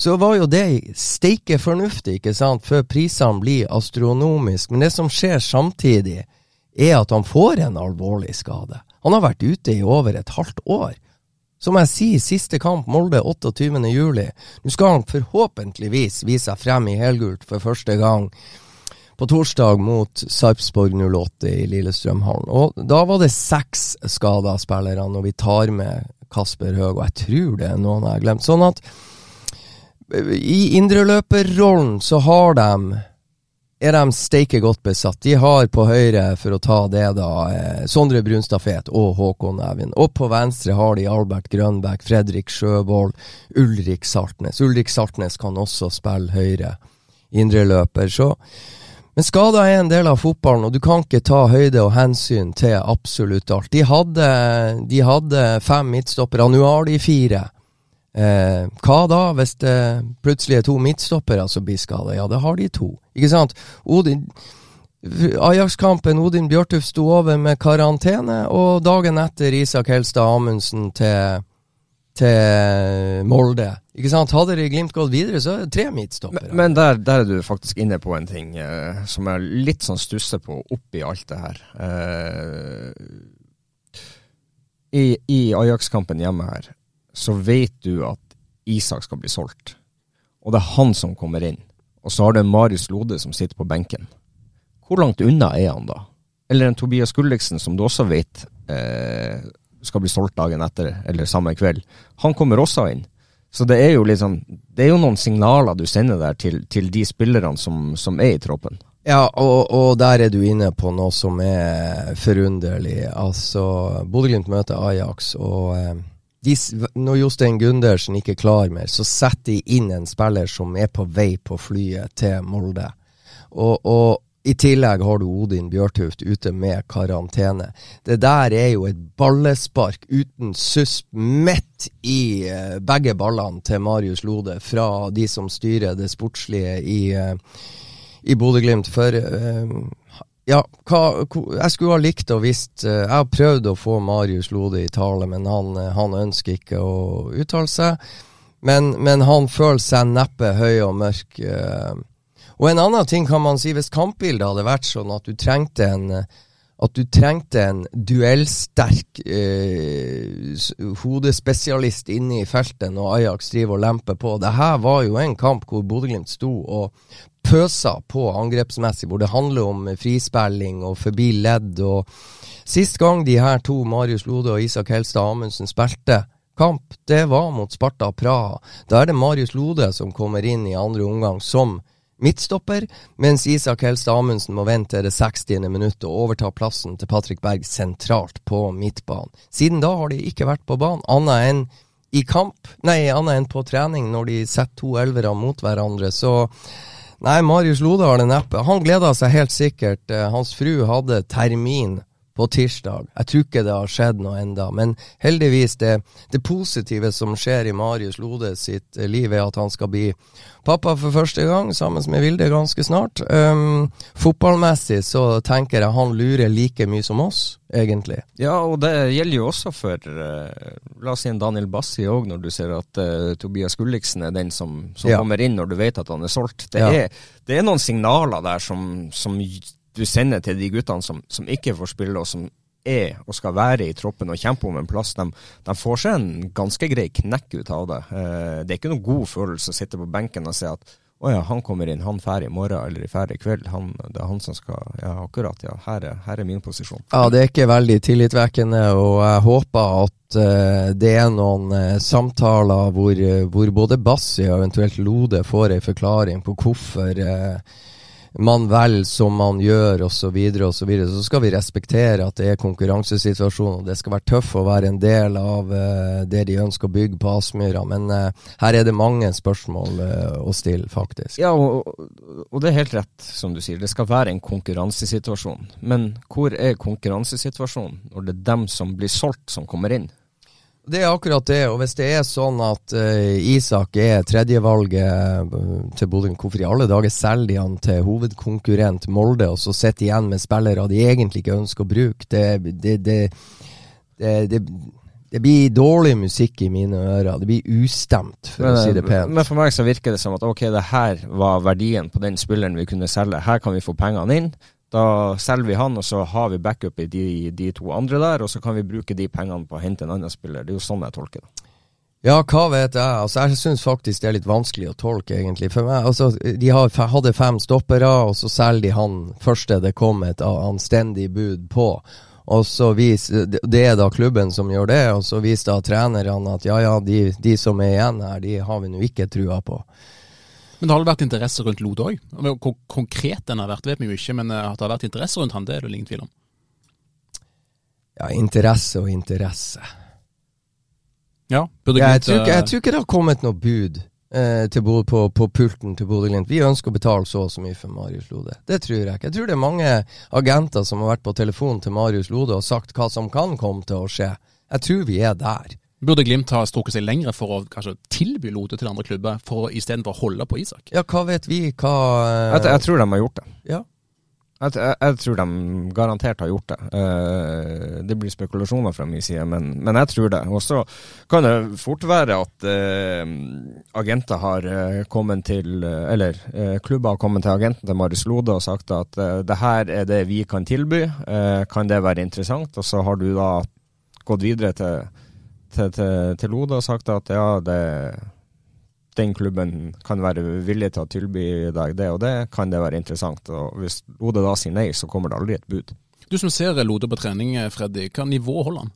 så var jo det steike fornuftig, ikke sant, før prisene blir astronomiske. Men det som skjer samtidig, er at han får en alvorlig skade. Han har vært ute i over et halvt år. Som jeg sier, siste kamp Molde 28.07. Nå skal han forhåpentligvis vise seg frem i helgult for første gang på torsdag mot Sarpsborg 08 i Lillestrømhallen. Og da var det seks skada spillere når vi tar med Kasper Høeg, og jeg tror det er noen jeg har glemt. Sånn at i indreløperrollen så har de er de steike godt besatt. De har på høyre, for å ta det, da, eh, Sondre Brunstad Fet og Håkon Evin. Og på venstre har de Albert Grønbæk, Fredrik Sjøvold, Ulrik Saltnes. Ulrik Saltnes kan også spille høyre indreløper. Så men skader er en del av fotballen, og du kan ikke ta høyde og hensyn til absolutt alt. De hadde, de hadde fem midtstoppere, nå har de fire. Eh, hva da, hvis det plutselig er to midtstoppere som blir skada? Ja, det har de to. Ikke sant? Odin Ajax-kampen, Odin Bjørtuf sto over med karantene, og dagen etter Isak Helstad Amundsen til, til Molde. Ikke sant? Hadde de Glimt gått videre, så er det tre midtstoppere. Men, men der, der, er du faktisk inne på en ting eh, som jeg litt sånn stusser på oppi alt det her. Eh, I i Ajax-kampen hjemme her så vet du at Isak skal bli solgt. Og det er han som kommer inn. Og så har du Marius Lode som sitter på benken. Hvor langt unna er han da? Eller en Tobias Gulliksen som du også vet eh, skal bli solgt dagen etter, eller samme kveld. Han kommer også inn. Så det er jo liksom, det er jo noen signaler du sender der til, til de spillerne som, som, er i troppen. Ja, og, og, der er du inne på noe som er forunderlig. Altså, Bodø-Glimt møter Ajax, og eh, de, når Jostein Gundersen ikke er klar mer, så setter de inn en spiller som er på vei på flyet til Molde. Og, og I tillegg har du Odin Bjørtuft ute med karantene. Det der er jo et ballespark uten susp midt i eh, begge ballene til Marius Lode fra de som styrer det sportslige i, eh, i Bodø-Glimt. For eh, ja, hva, jeg skulle ha likt å visst eh, Jeg har prøvd å få Marius Lode i tale, men han, eh, han ønsker ikke å uttale seg. Men, men han føler seg neppe høy og mørk. eh. Og en annen ting kan man si, hvis kampbildet hadde vært sånn at du trengte en at du trengte en duellsterk eh, hodespesialist inne i feltet når Ajax driver og lemper på. Det her var jo en kamp hvor Bodø-Glimt sto og pøsa på angrepsmessig, hvor det handler om frispilling og forbi ledd. og Sist gang de her to, Marius Lode og Isak Helstad Amundsen, spilte kamp, det var mot Sparta Praha. Da er det Marius Lode som kommer inn i andre omgang som midtstopper, mens Isak Helstad Amundsen må vente til det 60. minutt og overta plassen til Patrick Berg sentralt på midtbanen. Siden da har de ikke vært på banen, annet enn i kamp, nei, annet enn på trening når de setter to elvere mot hverandre. Så nei, Marius Lode har det neppe. Han gleda seg helt sikkert. Eh, Hans fru hadde termin på tirsdag. Jeg tror ikke det har skjedd noe enda, men heldigvis det, det positive som skjer i Marius Lode sitt eh, liv, er at han skal bli pappa for første gang, sammen med Vilde ganske snart. Um, fotballmessig så tenker jeg han lurer like mye som oss, egentlig. Ja, og det gjelder jo også for uh, la oss si en Daniel Bassi òg, når du ser at uh, Tobias Gulliksen er den som, som Ja. kommer inn når du vet at han er solgt. Det, Ja. er, det er noen signaler der som, som du sender til de guttene som, som ikke får spille, og som er og skal være i troppen og kjempe om en plass. De, de får seg en ganske grei knekk ut av det. Eh, det er ikke noen god følelse å sitte på benken og se at å ja, han kommer inn, han drar i morgen eller i ferd i kveld. Han, det er han som skal Ja, akkurat, ja. Her er, her er min posisjon. Ja, det er ikke veldig tillitvekkende, og jeg håper at uh, det er noen uh, samtaler hvor, hvor både Bassi og eventuelt Lode får en forklaring på hvorfor eh, man velger som man gjør, osv., så, videre, og så, videre. så skal vi respektere at det er konkurransesituasjoner. det skal være tøff å være en del av uh, det de ønsker å bygge på Aspmyra. Men uh, her er det mange spørsmål uh, å stille, faktisk. Ja, og, og det er helt rett, som du sier. Det skal være en konkurransesituasjon. Men hvor er konkurransesituasjonen når det er dem som blir solgt, som kommer inn? Det er akkurat det, og hvis det er sånn at uh, Isak er tredjevalget uh, til Bodø, hvorfor i alle dager selger de han til hovedkonkurrent Molde, og så sitter de igjen med spillere de egentlig ikke ønsker å bruke? Det, det, det, det, blir dårlig musikk i mine ører. Det blir ustemt, for å si det pent. men for meg så virker det som at ok, det her var verdien på den spilleren vi kunne selge. Her kan vi få pengene inn. Da selger vi han, og så har vi backup i de, de to andre der, og så kan vi bruke de pengene på å hente en annen spiller. Det er jo sånn jeg tolker det. Ja, hva vet jeg. Altså, jeg syns faktisk det er litt vanskelig å tolke, egentlig. For meg, altså, De har, hadde fem stoppere, og så selger de han første det kom et anstendig bud på. Og så vis, Det er da klubben som gjør det, og så viser da trenerne at ja, ja, de, de som er igjen her, de har vi nå ikke trua på. Men det har vært interesse rundt Lode òg? Hvor konkret den har vært, vet vi jo ikke, men eh, at det har vært interesse rundt han, det er det ingen tvil om. Ja, interesse og interesse. Ja, burde Jeg Glimt, tror, ikke, eh, jeg tror ikke det har kommet noe bud eh, til på, på pulten til Bodø-Glimt. Vi ønsker å betale så og så mye for Marius Lode. Det tror jeg ikke. Jeg tror det er mange agenter som har vært på telefon til Marius Lode og sagt hva som kan komme til å skje. Jeg tror vi er der. Burde Glimt ha strukket seg lengre for å kanskje tilby Lode til andre klubber, for å- istedenfor å holde på Isak? Ja, hva vet vi? Hva Jeg, jeg tror de har gjort det. Ja. Jeg, jeg, jeg tror de garantert har gjort det. Uh, det blir spekulasjoner fra min side, men, men jeg tror det. Og så kan det fort være at uh, agenter har eh, kommet til Eller uh, klubber har kommet til agenten til Marius Lode og sagt at uh, det her er det vi kan tilby, kan det være interessant? Og så har du da gått videre til, til, til, til Lode og sagt at ja, det den klubben kan være villig til å tilby deg det og det, kan det være interessant. Og Hvis Lode da sier nei, så kommer det aldri et bud. Du som ser Lode på trening, Freddy, hva nivå holder han?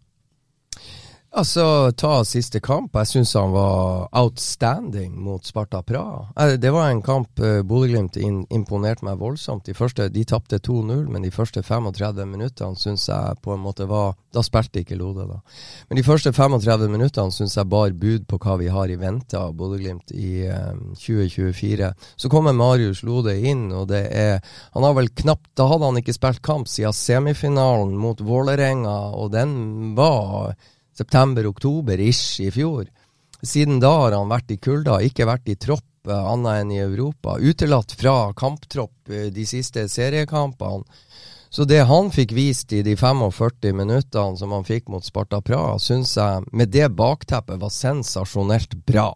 Altså, ta siste kamp. Jeg syns han var outstanding mot Sparta Praha. Eh, Det var en kamp uh, Bodø-Glimt imponerte meg voldsomt. De første, de tapte 2-0, men de første 35 minuttene syns jeg på en måte var Da spilte ikke Lode, da. Men de første 35 minuttene syns jeg bar bud på hva vi har i vente av Bodø-Glimt i eh, 2024. Så kommer Marius Lode inn, og det er Han har vel knapt Da hadde han ikke spilt kamp siden semifinalen mot Vålerenga, og den var september-oktober-ish i fjor. Siden da har han vært i kulda, ikke vært i tropp eh, annet enn i Europa. Utelatt fra kamptropp eh, de siste seriekampene. Så det han fikk vist i de 45 minuttene som han fikk mot Sparta Praha, syns jeg med det bakteppet var sensasjonelt bra.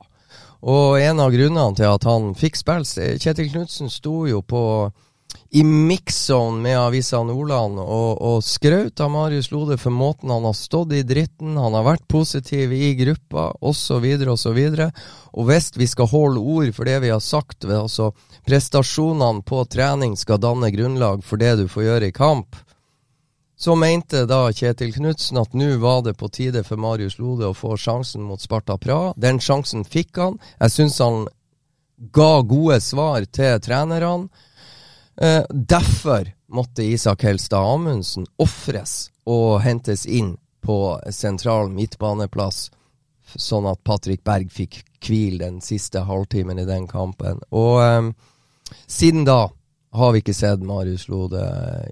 Og en av grunnene til at han fikk spille Kjetil Knutsen sto jo på i mix-zone med Avisa Nordland og, og skraut av Marius Lode for måten han har stått i dritten, han har vært positiv i gruppa, osv., osv. Og hvis vi skal holde ord for det vi har sagt, altså prestasjonene på trening skal danne grunnlag for det du får gjøre i kamp, så mente da Kjetil Knutsen at nå var det på tide for Marius Lode å få sjansen mot Sparta Praha. Den sjansen fikk han. Jeg syns han ga gode svar til trenerne. Eh, derfor måtte Isak Helstad Amundsen ofres og hentes inn på sentral midtbaneplass, sånn at Patrick Berg fikk hvile den siste halvtimen i den kampen. Og eh, siden da har vi ikke sett Marius Lode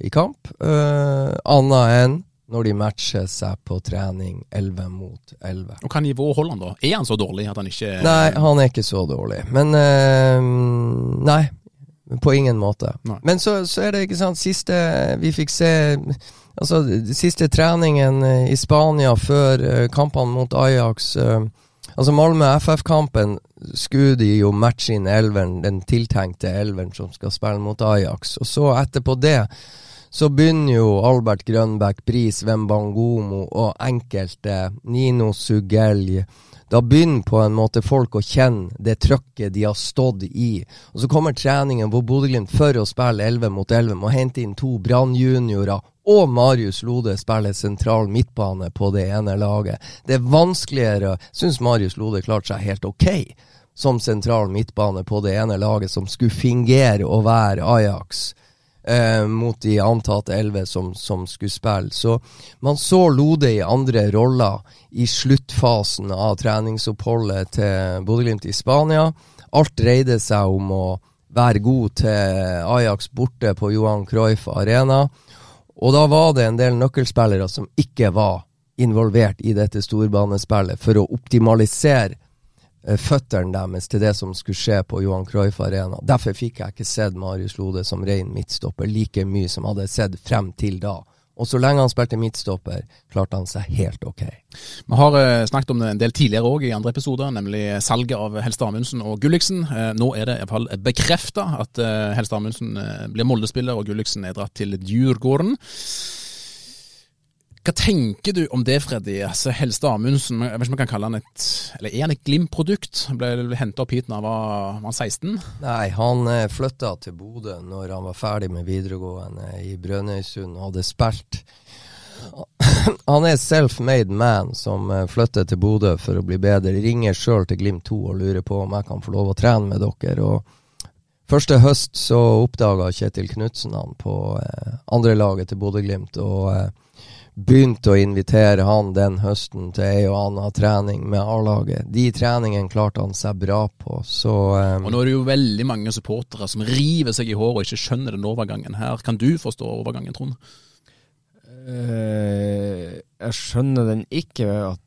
i kamp, eh, annet enn når de matcher seg på trening 11 mot 11. Og Hva nivå holder han da? Er han så dårlig at han ikke Nei, han er ikke så dårlig. Men eh, Nei, på ingen måte. Nei. Men så, så er det ikke sant Siste vi fikk se Altså, siste treningen eh, i Spania før eh, kampene mot Ajax eh, Altså, Malmö FF-kampen skulle de jo matche inn elveren, den tiltenkte elveren som skal spille mot Ajax. Og så etterpå det så begynner jo Albert Grønbæk, Bris Wembangomo og enkelte, Nino Sugelj Da begynner på en måte folk å kjenne det trøkket de har stått i. Og så kommer treningen hvor Bodø-Glimt for å spille 11 mot 11 må hente inn to Brann-juniorer og Marius Lode spiller sentral midtbane på det ene laget. Det er vanskeligere Syns Marius Lode klarte seg helt ok som sentral midtbane på det ene laget som skulle fingere å være Ajax eh, mot de antatte elleve som, som skulle spille. Så man så Lode i andre roller i sluttfasen av treningsoppholdet til Bodø-Glimt i Spania. Alt dreide seg om å være god til Ajax borte på Johan Cruyff Arena. Og da var det en del nøkkelspillere som ikke var involvert i dette storbanespillet, for å optimalisere føttene deres til det som skulle skje på Johan Cruyff Arena. Derfor fikk jeg ikke sett Marius Lode som ren midtstopper like mye som jeg hadde sett frem til da. Og så lenge han spilte midtstopper, klarte han seg helt ok. Vi har eh, snakket om det en del tidligere òg i andre episoder, nemlig salget av Helst Amundsen og Gulliksen. Eh, nå er det i bekrefta at eh, Helst Amundsen eh, blir Molde-spiller, og Gulliksen er dratt til Djurgården. Hva tenker du om det, Freddy? Altså, Helste Amundsen, jeg vet ikke om kan kalle han et Eller er han et Glimt-produkt? Ble henta opp hit da han var, var 16? Nei, han eh, flytta til Bodø når han var ferdig med videregående i Brønnøysund og hadde spilt. Han er self-made man som eh, flytter til Bodø for å bli bedre. Ringer sjøl til Glimt 2 og lurer på om jeg kan få lov å trene med dere. Og første høst så oppdaga Kjetil Knutsen han på eh, andrelaget til Bodø-Glimt. og eh, begynte å invitere han den høsten til ei og anna trening med A-laget. De treningene klarte han seg bra på, så um, Og nå er det jo veldig mange supportere som river seg i håret og ikke skjønner den overgangen her. Kan du forstå overgangen, Trond? Uh, jeg skjønner den ikke ved at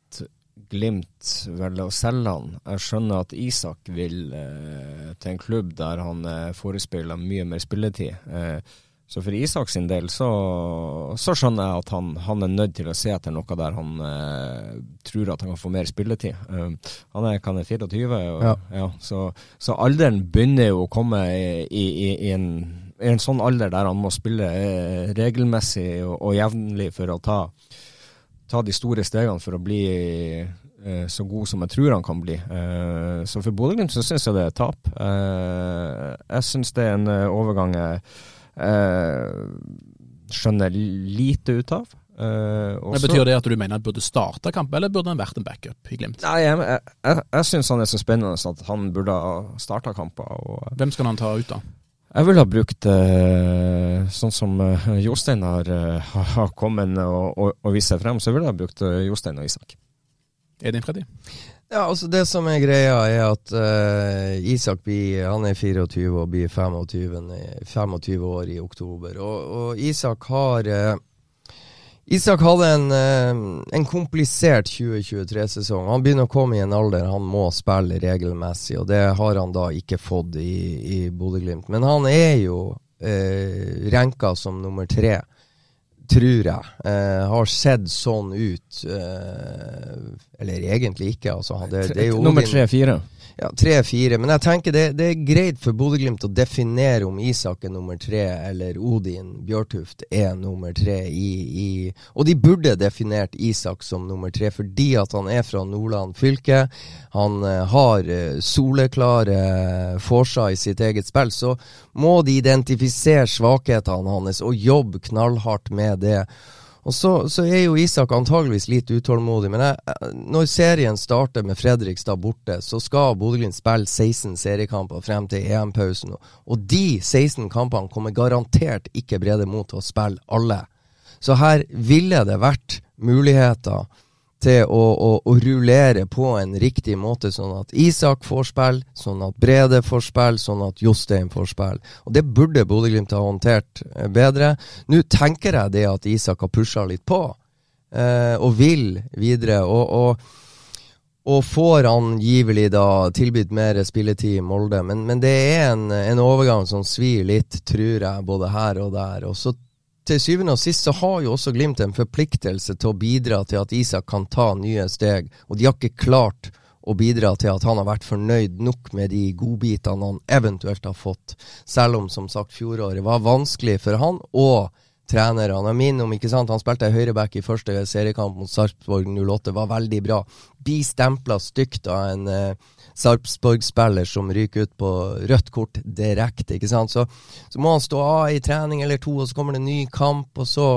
Glimt velger å selge han. Jeg skjønner at Isak vil uh, til en klubb der han uh, forespeiler mye mer spilletid. Eh, så for Isak sin del så, så skjønner jeg at han, han, er nødt til å se etter noe der han eh, tror at han kan få mer spilletid. Um, han er kan jeg 24, og, Ja. ja, så, så alderen begynner jo å komme i, i, i, en, i en sånn alder der han må spille eh, regelmessig og, og jevnlig for å ta, ta de store stegene for å bli eh, så god som jeg tror han kan bli. Eh, så for Bodø-Glimt så syns jeg det er tap. Eh, jeg syns det er en eh, overgang jeg skjønner lite ut av. Uh, Betyr det at du mener han burde starte kamp, eller burde han vært en backup i Glimt? Nei, jeg, jeg, jeg, jeg syns han er så spennende at han burde ha starta kamper. Og Hvem skal han ta ut, da? jeg ville ha brukt uh, sånn som uh, Jostein har, eh, har kommet og, og, og vist seg frem, så ville jeg ha brukt eh, Jostein og Isak. Er det Freddy? Ja, altså Det som er greia, er at uh, Isak blir, han er 24 og blir 25, 25 år i oktober. Og, og Isak har uh, Isak hadde en, uh, en komplisert 2023-sesong. Han begynner å komme i en alder han må spille regelmessig, og det har han da ikke fått i, i Bodø-Glimt. Men han er jo uh, renka som nummer tre tror jeg, eh, har sett sånn ut. Eh, eller egentlig ikke, altså. Det, det er jo Nummer tre-fire. Ja, tre-fire. Men jeg tenker det, det er greit for Bodø-Glimt å definere om Isak er nummer tre, eller Odin Bjørtuft er nummer tre i, i Og de burde definert Isak som nummer tre, fordi at han er fra Nordland fylke. Han eh, har eh, soleklare forsa i sitt eget spill. Så må de identifisere svakhetene hans og jobbe knallhardt med det. Og så, så er jo Isak antageligvis litt utålmodig, men jeg, når serien starter med Fredrikstad borte, så skal Bodø-Glimt spille 16 seriekamper frem til EM-pausen. Og de 16 kampene kommer garantert ikke Brede Mo til å spille alle. Så her ville det vært muligheter til å, å, å rullere på en riktig måte, sånn at Isak får spill, sånn at Brede får spill, sånn at Jostein får spill. Og Det burde Bodø-Glimt ha håndtert eh, bedre. Nå tenker jeg det at Isak har pusha litt på, eh, og vil videre. og, og og får angivelig da tilbudt mer spilletid i Molde, men, men det er en, en overgang som svir litt, tror jeg, både her og der. Og så til syvende og sist så har jo også Glimt en forpliktelse til å bidra til at Isak kan ta nye steg, og de har ikke klart å bidra til at han har vært fornøyd nok med de godbitene han eventuelt har fått, selv om som sagt fjoråret var vanskelig for han og trenerne. Jeg minner om, ikke sant, Han spilte høyreback i første seriekamp mot Sarpsborg 08, var veldig bra. Blir stempla stygt av en eh, Sarpsborg-spiller som ryker ut på rødt kort direkte. ikke sant? Så, så må han stå av i trening eller to, og så kommer det en ny kamp, og så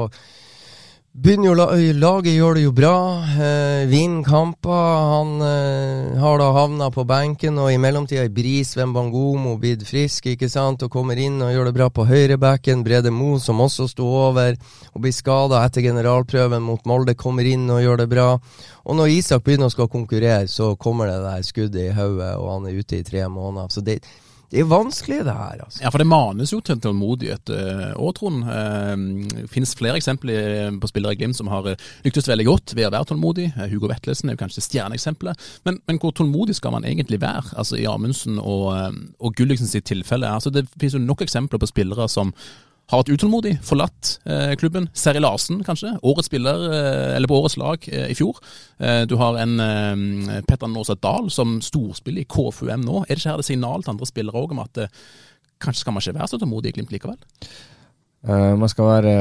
Begynner jo la Laget gjør det jo bra. Eh, Vinner kamper. Han eh, har da havna på benken, og i mellomtida er Bris Wembangomo blitt frisk ikke sant, og kommer inn og gjør det bra på høyrebacken. Brede Mo, som også sto over og blir skada etter generalprøven mot Molde, kommer inn og gjør det bra. Og når Isak begynner å skal konkurrere, så kommer det der skuddet i hodet, og han er ute i tre måneder. Så det, det er vanskelig, det her. altså. Ja, for det manes jo til tålmodighet òg, Trond. Det finnes flere eksempler eh, på spillere i Glimt som har eh, lyktes veldig godt ved å være tålmodig. Eh, Hugo Vetlesen er jo kanskje stjerneeksempelet. Men, men hvor tålmodig skal man egentlig være? Altså I Amundsen og, eh, og Gulliksen sitt tilfelle. Altså Det finnes jo nok eksempler på spillere som har vært utålmodig, forlatt eh, klubben. Seri Larsen, kanskje. Årets spiller, eh, eller på årets lag eh, i fjor. Eh, du har en eh, Petter Nåseth Dahl som storspiller i KFUM nå. Er det ikke her det signal til andre spillere òg om at eh, kanskje skal man ikke være så tålmodig i Glimt likevel? Uh, man skal være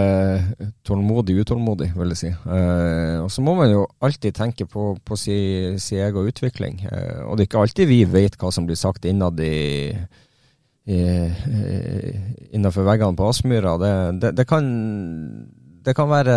uh, tålmodig utålmodig, vil jeg si. Uh, og så må man jo alltid tenke på, på sin si egen utvikling. Og det er ikke alltid vi vet hva som blir sagt innad i, i, i innenfor veggene på Aspmyra. Det, det, det, kan, det kan være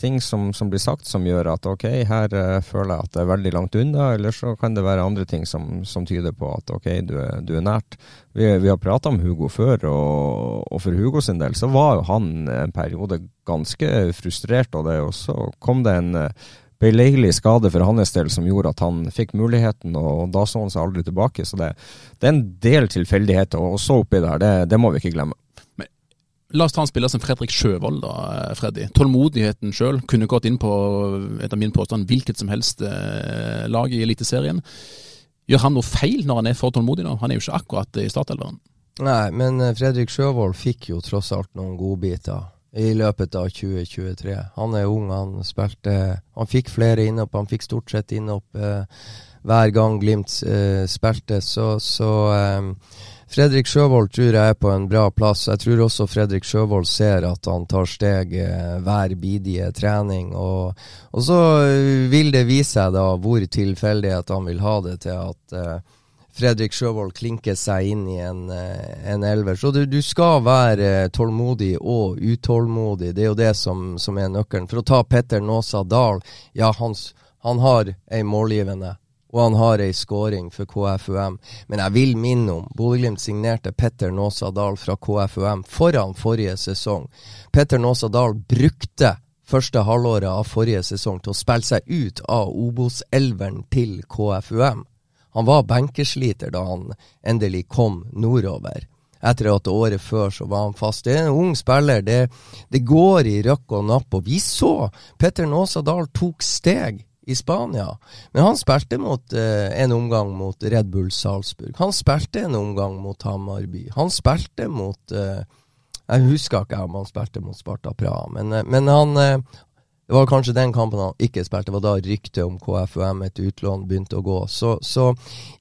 ting som, som blir sagt som gjør at ok, her eh, føler jeg at det er veldig langt unna, eller så kan det være andre ting som, som tyder på at ok, du er, du er nært. Vi, vi har prata om Hugo før, og, og for Hugo sin del så var jo han en periode ganske frustrert av det, og så kom det en eh, beleilig skade for hans del som gjorde at han fikk muligheten, og da så han seg aldri tilbake. Så det, det er en del tilfeldigheter, og så oppi der, det, det må vi ikke glemme. La oss ta en spiller som Fredrik Sjøvold, da, Freddy. Tålmodigheten sjøl kunne gått inn på, etter min påstand, hvilket som helst eh, lag i Eliteserien. Gjør han noe feil når han er for tålmodig nå? Han er jo ikke akkurat i startelveren. Nei, men eh, Fredrik Sjøvold fikk jo tross alt noen godbiter i løpet av 2023. Han er ung, han spilte Han fikk flere innhopp, han fikk stort sett innhopp eh, hver gang Glimt eh, spilte, så, så eh, Fredrik Sjøvold tror jeg er på en bra plass. Jeg tror også Fredrik Sjøvold ser at han tar steg eh, hver bidige trening. Og, og så eh, vil det vise seg da hvor tilfeldighet han vil ha det til at eh, Fredrik Sjøvold klinker seg inn i en, eh, en elver. Så du, du, skal være tålmodig og utålmodig. Det er jo det som, som er nøkkelen. For å ta Petter Nåsa Dahl. Ja, han, han har ei målgivende og han har ei scoring for KFUM. Men jeg vil minne om Bodø-Glimt signerte Petter Nåsa Dahl fra KFUM foran forrige sesong. Petter Nåsa Dahl brukte første halvåret av forrige sesong til å spille seg ut av Obos-elveren til KFUM. Han var benkesliter da han endelig kom nordover. Etter at året før så var han fast. Det er en ung spiller. Det, det går i røkk og napp. Og vi så Petter Nåsa Dahl tok steg i Spania. Men han spilte mot eh, en omgang mot Red Bull Salzburg. Han spilte en omgang mot Hamarby. Han spilte mot eh, jeg husker ikke om han spilte mot Sparta Praha, men, eh, men han eh, Det var kanskje den kampen han ikke spilte. Det var da ryktet om KFUM, et utlån, begynte å gå. Så, så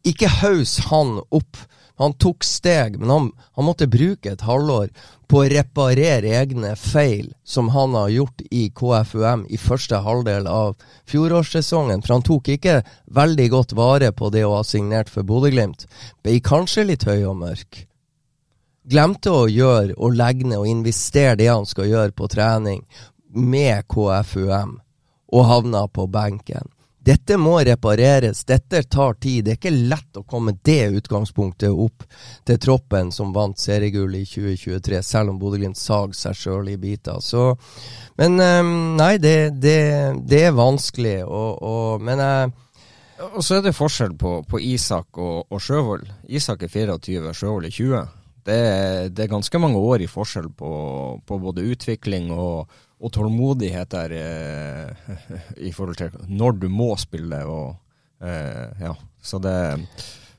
ikke haus han opp. Han tok steg, men han, han, måtte bruke et halvår på å reparere egne feil, som han har gjort i KFUM i første halvdel av fjorårssesongen. For han tok ikke veldig godt vare på det å ha signert for Bodø-Glimt. Ble kanskje litt høy og mørk glemte å gjøre og legge ned og investere det han skal gjøre på trening med KFUM, og havna på benken. Dette må repareres, dette tar tid. Det er ikke lett å komme det utgangspunktet opp til troppen som vant seriegull i 2023, selv om Bodø-Glimt sag seg sjøl i biter. Så, men ehm, nei, det, det, det er vanskelig, og, og, men jeg og så er det forskjell på, på Isak og, og Sjøvold. Isak er 24, Sjøvold er 20 det, det, er ganske mange år i forskjell på, på både utvikling og, og tålmodighet der eh, i forhold til når du må spille og eh, Ja. Så det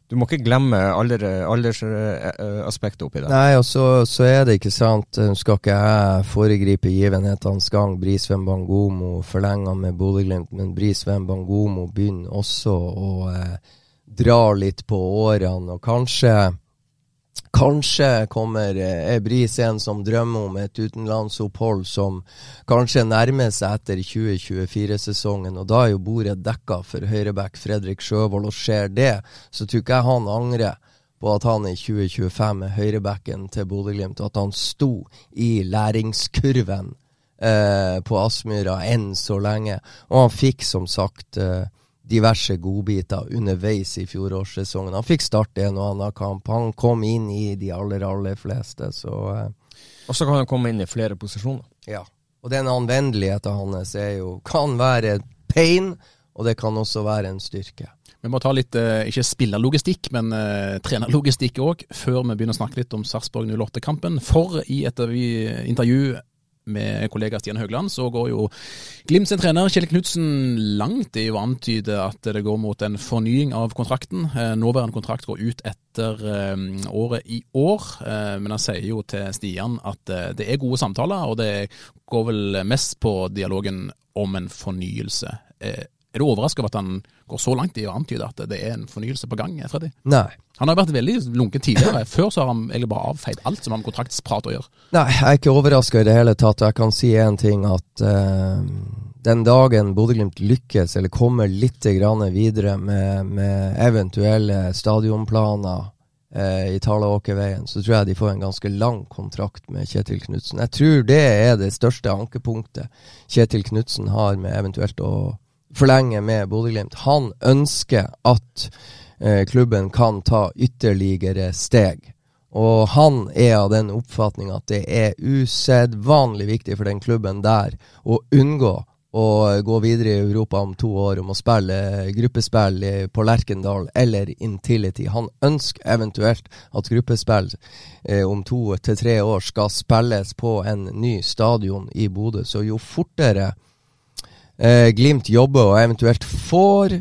Du må ikke glemme aldersaspektet alder, oppi det. Nei, og så, så, er det ikke sant Nå skal ikke jeg foregripe givenhetenes gang. Brisveen Bangomo forlenger med Bodø-Glimt, men Brisveen Bangomo begynner også å eh, dra litt på årene, og kanskje Kanskje kommer eh, Bris en som drømmer om et utenlandsopphold som kanskje nærmer seg etter 2024-sesongen, og da er jo bordet dekka for høyreback Fredrik Sjøvold, og skjer det, så tror ikke jeg han angrer på at han i 2025 er høyrebacken til Bodø-Glimt, og at han sto i læringskurven eh, på Aspmyra enn så lenge. Og han fikk som sagt eh, diverse godbiter underveis i fjorårssesongen. Han fikk starte en og annen kamp. Han kom inn i de aller, aller fleste, så eh. Og så kan han komme inn i flere posisjoner. Ja. Og den anvendeligheten hans er jo, kan være pain, og det kan også være en styrke. Vi må ta litt, eh, ikke spillerlogistikk, men uh, trenerlogistikk òg, før vi begynner å snakke litt om Sarpsborg 08-kampen. For i et intervju med kollega Stian Høgland, så går jo Glimt sin trener Kjell Knutsen langt i å antyde at det går mot en fornying av kontrakten. Eh, nåværende kontrakt går ut etter eh, året i år, eh, men han sier jo til Stian at det er gode samtaler, og det går vel mest på dialogen om en fornyelse. Er du overraska over at han går så langt i å antyde at det er en fornyelse på gang, Freddy? Nei. Han har vært veldig lunken tidligere. Før så har han egentlig bare avfeid alt som har med kontraktsprat å gjøre. Nei, jeg er ikke overraska i det hele tatt. Jeg kan si én ting, at uh, den dagen Bodø-Glimt lykkes, eller kommer litt videre med, med eventuelle stadionplaner uh, i Talaåkerveien, så tror jeg de får en ganske lang kontrakt med Kjetil Knutsen. Jeg tror det er det største ankepunktet Kjetil Knutsen har med eventuelt å forlenge med Bodø-Glimt. Han ønsker at eh, klubben kan ta ytterligere steg. Og han er av den oppfatning at det er usedvanlig viktig for den klubben der å unngå å gå videre i Europa om to år om å spille gruppespill på Lerkendal eller Intility. Han ønsker eventuelt at gruppespill eh, om to til tre år skal spilles på en ny stadion i Bodø. Så jo fortere Glimt jobber og eventuelt får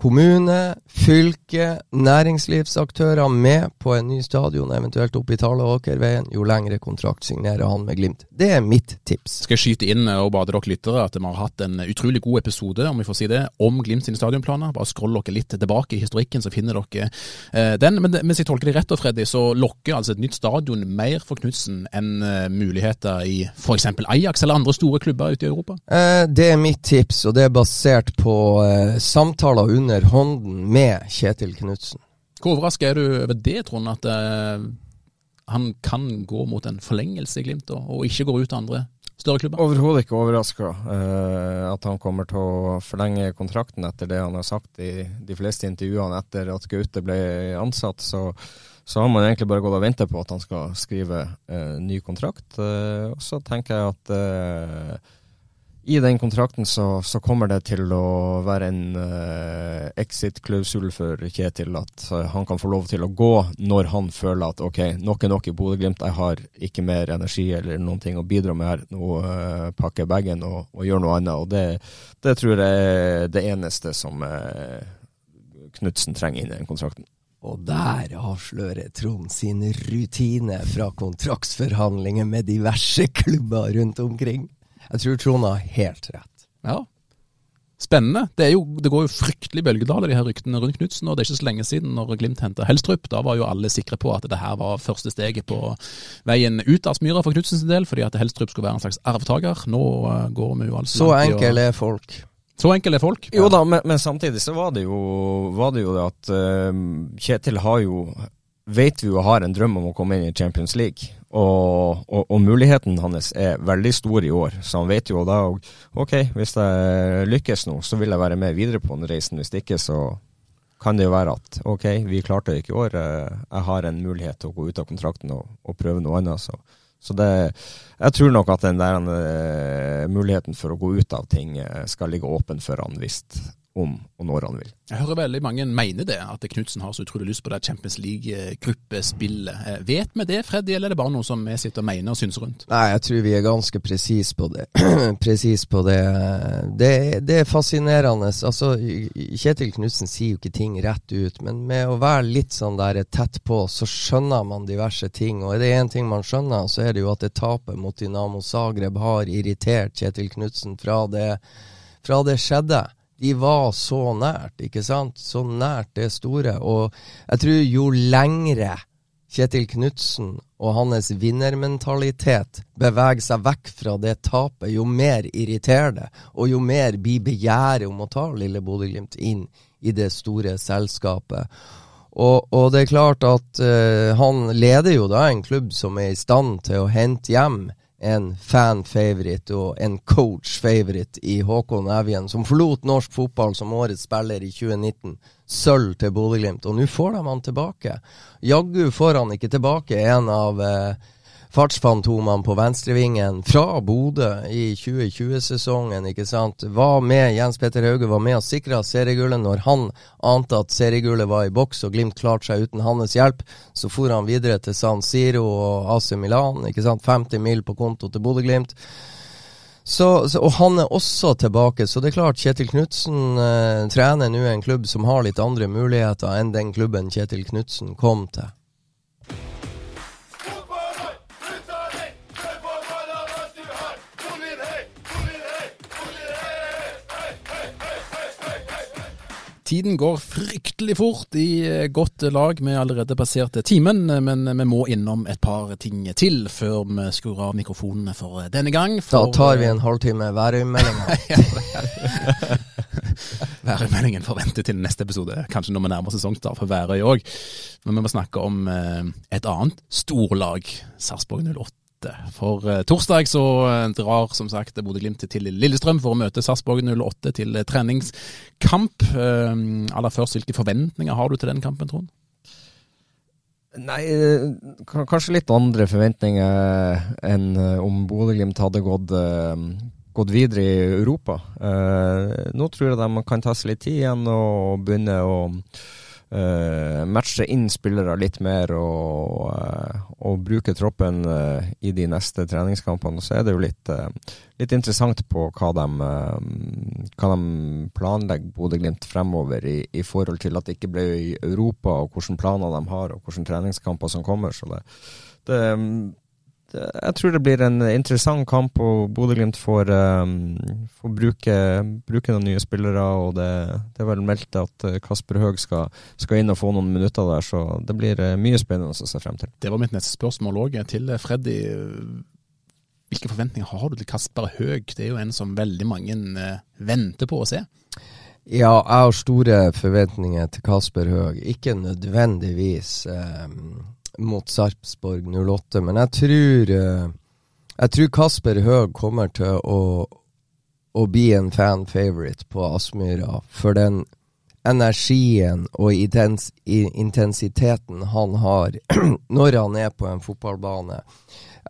kommune, fylke, næringslivsaktører med på en ny stadion, eventuelt oppe i Taleåkerveien, jo lengre kontrakt signerer han med Glimt. Det er mitt tips. Skal jeg skyte inn eh, og bade dere lyttere at vi har hatt en utrolig god episode om vi får si det, om Glimt sine stadionplaner. Bare skroll dere litt tilbake i historikken, så finner dere eh, den. Men hvis jeg tolker det rett, og Freddy, så lokker altså et nytt stadion mer for Knutsen enn eh, muligheter i f.eks. Ajax eller andre store klubber ute i Europa? Eh, det er mitt tips, og det er basert på eh, samtaler under hånden med Kjetil Knutsen. Hvor overraska er du over det, Trond? At uh, han kan gå mot en forlengelse i Glimt, og, og ikke går ut til andre større klubber? Overhodet ikke overraska uh, at han kommer til å forlenge kontrakten etter det han har sagt i de fleste intervjuene etter at Gaute ble ansatt. Så, så har man egentlig bare gått og venta på at han skal skrive eh, ny kontrakt. Eh, og så tenker jeg at i den kontrakten så, så, kommer det til å være en uh, exit-klausul for Kjetil. At uh, han kan få lov til å gå når han føler at ok, nok er nok i Bodø-Glimt. Jeg har ikke mer energi eller noen ting å bidra med her. Nå uh, pakker jeg bagen og, og, gjør noe annet. Og det, det, tror jeg er det eneste som uh, Knutsen trenger inn i den kontrakten. Og der avslører Trond sin rutine fra kontraktsforhandlinger med diverse klubber rundt omkring. Jeg tror Trond har helt rett. Ja. Spennende. Det, jo, det går jo fryktelig bølgedaler, de her ryktene rundt Knutsen. Og det er ikke så lenge siden når Glimt henta Helstrup. Da var jo alle sikre på at det her var første steget på veien ut av Smyra for Knutsens del, fordi at Helstrup skulle være en slags arvtaker. Nå uh, går vi jo altså Så enkel er folk. Så enkle er folk. Jo da, men, men, samtidig så var det jo, var det, jo at uh, Kjetil har jo vet vi jo har en drøm om å komme inn i Champions League. Og, og, og, muligheten hans er veldig stor i år, så han vet jo da ok, hvis jeg lykkes nå, så vil jeg være med videre på den reisen. Hvis ikke, så kan det jo være at ok, vi klarte det ikke i år, eh, jeg har en mulighet til å gå ut av kontrakten og, og prøve noe annet. Så, så det, jeg tror nok at den der uh, muligheten for å gå ut av ting uh, skal ligge åpen for han hvis om og når han vil. Jeg hører veldig mange mene det, at Knutsen har så utrolig lyst på det Champions League-gruppespillet. Eh, vet vi det, Freddy, eller er det bare noe som vi sitter og mener og syns rundt? Nei, jeg tror vi er ganske presis på det. presis på det. det. det. er fascinerende. Altså, Kjetil Knutsen sier jo ikke ting rett ut, men med å være litt sånn der tett på, så skjønner man diverse ting. Og er det én ting man skjønner, så er det jo at det tapet mot Dinamo Zagreb har irritert Kjetil Knutsen fra det, fra det skjedde de var så nært, ikke sant? Så nært det store. Og jeg tror jo lengre Kjetil Knutsen og hans vinnermentalitet beveger seg vekk fra det tapet, jo mer irriterer det, og jo mer blir begjæret om å ta lille Bodø-Glimt inn i det store selskapet. Og, og, det er klart at uh, han leder jo da en klubb som er i stand til å hente hjem en fan-favorite og en coach-favorite i Håkon Evjen, som forlot norsk fotball som årets spiller i 2019. Sølv til Bodø-Glimt, og nå får de han tilbake. Jaggu får han ikke tilbake en av eh, fartsfantomene på venstrevingen fra Bodø i 2020-sesongen. ikke sant? Var med, Jens Petter Hauge var med og sikra seriegullet når han ante at seriegullet var i boks og Glimt klarte seg uten hans hjelp. Så for han videre til San Siro og AC Milan. ikke sant? 50 mil på konto til Bodø-Glimt. Så, så, og han er også tilbake, så det er klart Kjetil Knutsen eh, trener nå en klubb som har litt andre muligheter enn den klubben Kjetil Knutsen kom til. Tiden går fryktelig fort i eh, godt lag. Vi har allerede passert timen, men vi må innom et par ting til før vi skrur av mikrofonene for denne gang. For, da tar vi en halvtime værmeldinga. Værøymeldingen forventer til neste episode, kanskje når vi nærmer sesongstart for Værøy òg. Men vi må snakke om eh, et annet storlag, Sarpsborg 08. For uh, torsdag så uh, drar som sagt Bodø-Glimt til Lillestrøm for å møte Sarpsborg 08 til uh, treningskamp. aller først, hvilke forventninger har du til den kampen, Trond? Nei, kanskje litt andre forventninger enn om Bodø-Glimt hadde gått, gått, videre i Europa. nå tror jeg de kan ta seg litt tid igjen og begynne å uh, matche inn spillere litt mer og, uh, og bruke troppen uh, i de neste treningskampene. Så er det jo litt, litt interessant på hva de, hva de planlegger Bodø-Glimt fremover i, i, forhold til at det ikke ble i Europa, og hvilke planer de har og hvilke treningskamper som kommer. Så det, det jeg tror det blir en interessant kamp, og Bodø-Glimt får, um, får bruke, bruke, noen nye spillere. og Det, det er vel meldt at eh, Kasper Høeg skal, skal, inn og få noen minutter der, så det blir uh, mye spennende å se frem til. Det var mitt neste spørsmål òg, til Freddy. Hvilke forventninger har du til Kasper Høeg? Det er jo en som veldig mange venter på å se. Ja, jeg har store forventninger til Kasper Høeg. Ikke nødvendigvis eh, mot Sarpsborg 08, men jeg tror eh, Jeg tror Kasper Høeg kommer til å, å bli en fan favorite på Aspmyra for den energien og intens, intensiteten han har når han er på en fotballbane.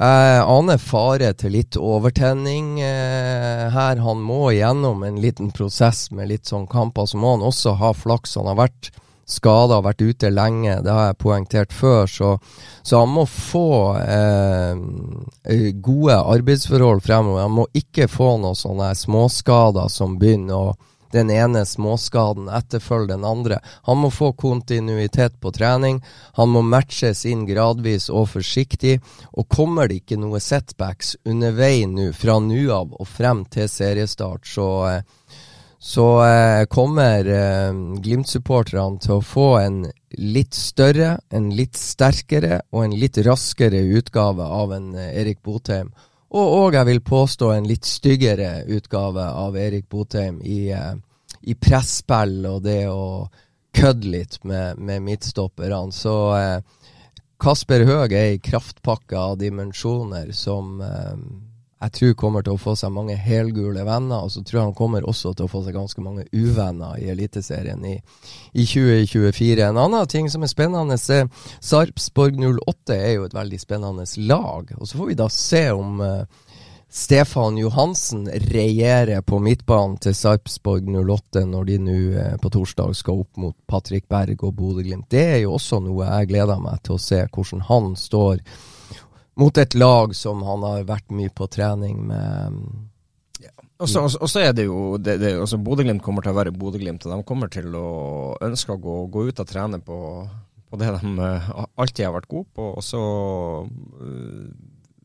Jeg aner fare til litt overtenning eh, her. Han må gjennom en liten prosess med litt sånn kamper. Så må han også ha flaks. Han har vært skada, vært ute lenge. Det har jeg poengtert før. Så, så han må få eh, gode arbeidsforhold fremover. Han må ikke få noen sånne småskader som begynner å den ene småskaden etterfølger den andre. Han må få kontinuitet på trening. Han må matches inn gradvis og forsiktig. Og kommer det ikke noe setbacks undervei nå, fra nå av og frem til seriestart, så, eh, så eh, kommer eh, Glimt-supporterne til å få en litt større, en litt sterkere og en litt raskere utgave av en eh, Erik Botheim. Og, og jeg vil påstå en litt styggere utgave av Erik Botheim i, eh, i presspill og det å kødde litt med, med midtstopperne. Så eh, Kasper Høeg er ei kraftpakke av dimensjoner som eh, jeg tror kommer til å få seg mange helgule venner. Og så tror jeg han kommer også til å få seg ganske mange uvenner i Eliteserien i, i 2024. En annen ting som er spennende, er Sarpsborg 08 er jo et veldig spennende lag. Og så får vi da se om uh, Stefan Johansen regjerer på midtbanen til Sarpsborg 08 når de nå uh, på torsdag skal opp mot Patrick Berg og Bodø-Glimt. Det er jo også noe jeg gleder meg til å se, hvordan han står mot et lag som han har vært mye på trening med. Ja. Og så er det jo det, det, altså Bodø-Glimt kommer til å være Bodø-Glimt, og de kommer til å ønske å gå, gå ut og trene på, på det de uh, alltid har vært gode på. Og så uh,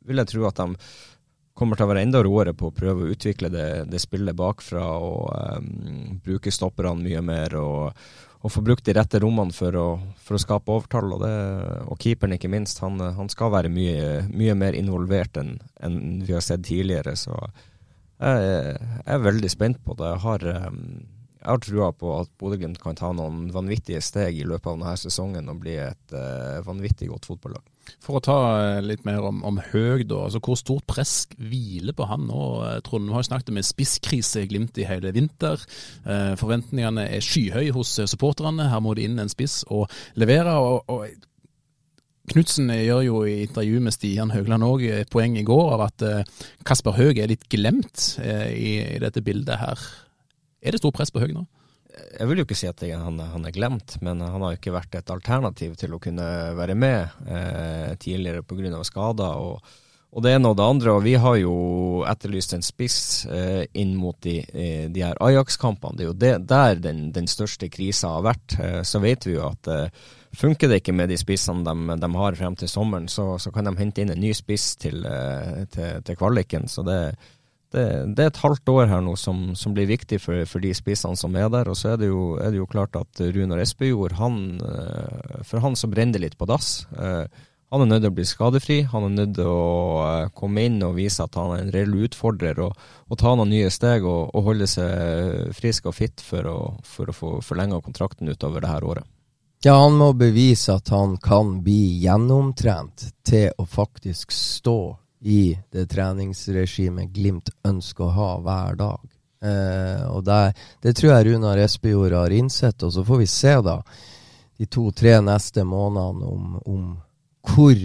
vil jeg tro at de kommer til å være enda roere på å prøve å utvikle det, det spillet bakfra og um, bruke stopperne mye mer. og, og få brukt de rette rommene for å, for å skape overtall. Og, det, og keeperen, ikke minst, han, han skal være mye, mye mer involvert enn, en vi har sett tidligere. Så jeg, er veldig spent på det. Jeg har, jeg har trua på at Bodø-Glimt kan ta noen vanvittige steg i løpet av denne sesongen og bli et uh, vanvittig godt fotballag. For å ta eh, litt mer om, om Høg, da. altså Hvor stort press hviler på han nå? Eh, Trond, vi har jo snakket med spisskrise i Glimt i hele vinter. Eh, forventningene er skyhøye hos supporterne. Her må det inn en spiss og levere. og, og Knutsen gjør jo i intervju med Stian Høgland òg et poeng i går av at Kasper Høeg er litt glemt i, dette bildet her. Er det stort press på Høeg nå? Jeg vil jo ikke si at han, han, er glemt, men han har jo ikke vært et alternativ til å kunne være med eh, tidligere pga. skader. Og, og, det ene og det andre. Og vi har jo etterlyst en spiss eh, inn mot de, eh, de her Ajax-kampene. Det er jo det, der den, den, største krisa har vært. Eh, så vet vi jo at eh, funker det ikke med de spissene de, de har frem til sommeren, så, så, kan de hente inn en ny spiss til, eh, til, til kvaliken. Så det er det, det, er et halvt år her nå som, som blir viktig for, for, de spissene som er der. Og så er det jo, er det jo klart at Runar Espejord, han, eh, for han så brenner litt på dass. Eh, han er nødt til å bli skadefri. Han er nødt til å eh, komme inn og vise at han er en reell utfordrer og, og ta noen nye steg og, og, holde seg frisk og fit for å, for å få forlenga kontrakten utover det her året. Ja, han må bevise at han kan bli gjennomtrent til å faktisk stå i det treningsregimet Glimt ønsker å ha hver dag. Eh, og det, det, tror jeg Runar Espejord har innsett, og så får vi se da de to-tre neste månedene om, om, hvor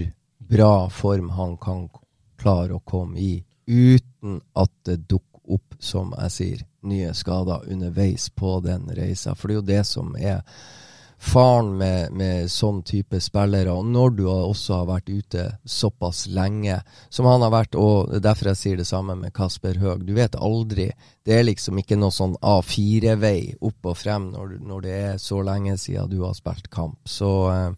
bra form han kan klare å komme i, uten at det dukker opp, som jeg sier, nye skader underveis på den reisa. For det er jo det som er faren med, med, sånn type spillere, og når du også har vært ute såpass lenge som han har vært, og derfor jeg sier det samme med Kasper Høeg, du vet aldri. Det er liksom ikke noe sånn A4-vei opp og frem når, når, det er så lenge siden du har spilt kamp. Så eh,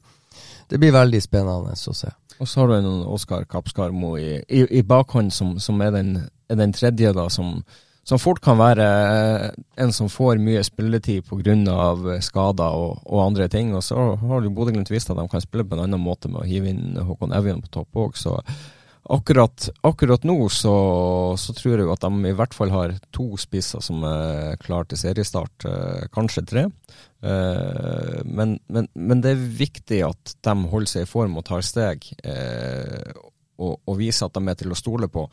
det blir veldig spennende å se. Og så har du en Oskar Kapskarmo i, i, i bakhånd som, som er, den, er den tredje, da, som som fort kan være eh, en som får mye spilletid pga. skader og, og, andre ting. Og så har jo Bodø-Glimt vist at de kan spille på en annen måte med å hive inn Håkon Evjen på topp òg, så akkurat, akkurat nå så, så, tror jeg at de i hvert fall har to spisser som er klare til seriestart, eh, kanskje tre. Eh, men, men, men, det er viktig at de holder seg i form og tar steg, eh, og, og viser at de er til å stole på.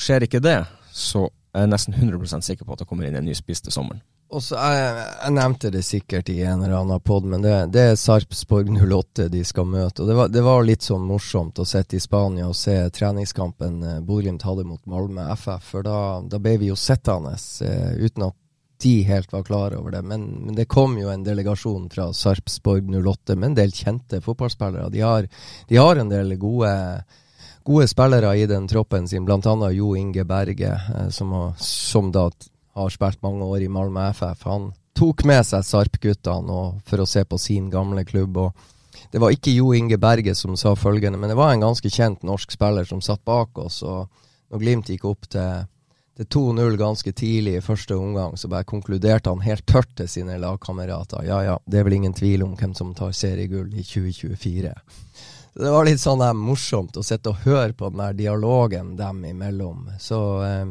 Skjer ikke det, så er nesten 100% sikker på at det kommer inn en ny spiss til sommeren. Og så jeg, jeg, nevnte det sikkert i en eller annen pod, men det, det er Sarpsborg 08 de skal møte. Og det var, det var, litt sånn morsomt å sitte i Spania og se treningskampen eh, Bodø-Glimt hadde mot Malmö FF. For da, da ble vi jo sittende eh, uten at de helt var klar over det. Men, men, det kom jo en delegasjon fra Sarpsborg 08 med en del kjente fotballspillere. De har, de har en del gode gode spillere i den troppen sin, bl.a. Jo Inge Berge, som, som, som da har spilt mange år i Malmö FF. Han tok med seg Sarp-guttene for å se på sin gamle klubb. og Det var ikke Jo Inge Berge som sa følgende, men det var en ganske kjent norsk spiller som satt bak oss. og Når Glimt gikk opp til, til 2-0 ganske tidlig i første omgang, så bare konkluderte han helt tørt til sine lagkamerater. Ja ja, det er vel ingen tvil om hvem som tar seriegull i 2024. Det var litt sånn der, morsomt å sitte og høre på den der dialogen dem imellom. Så eh,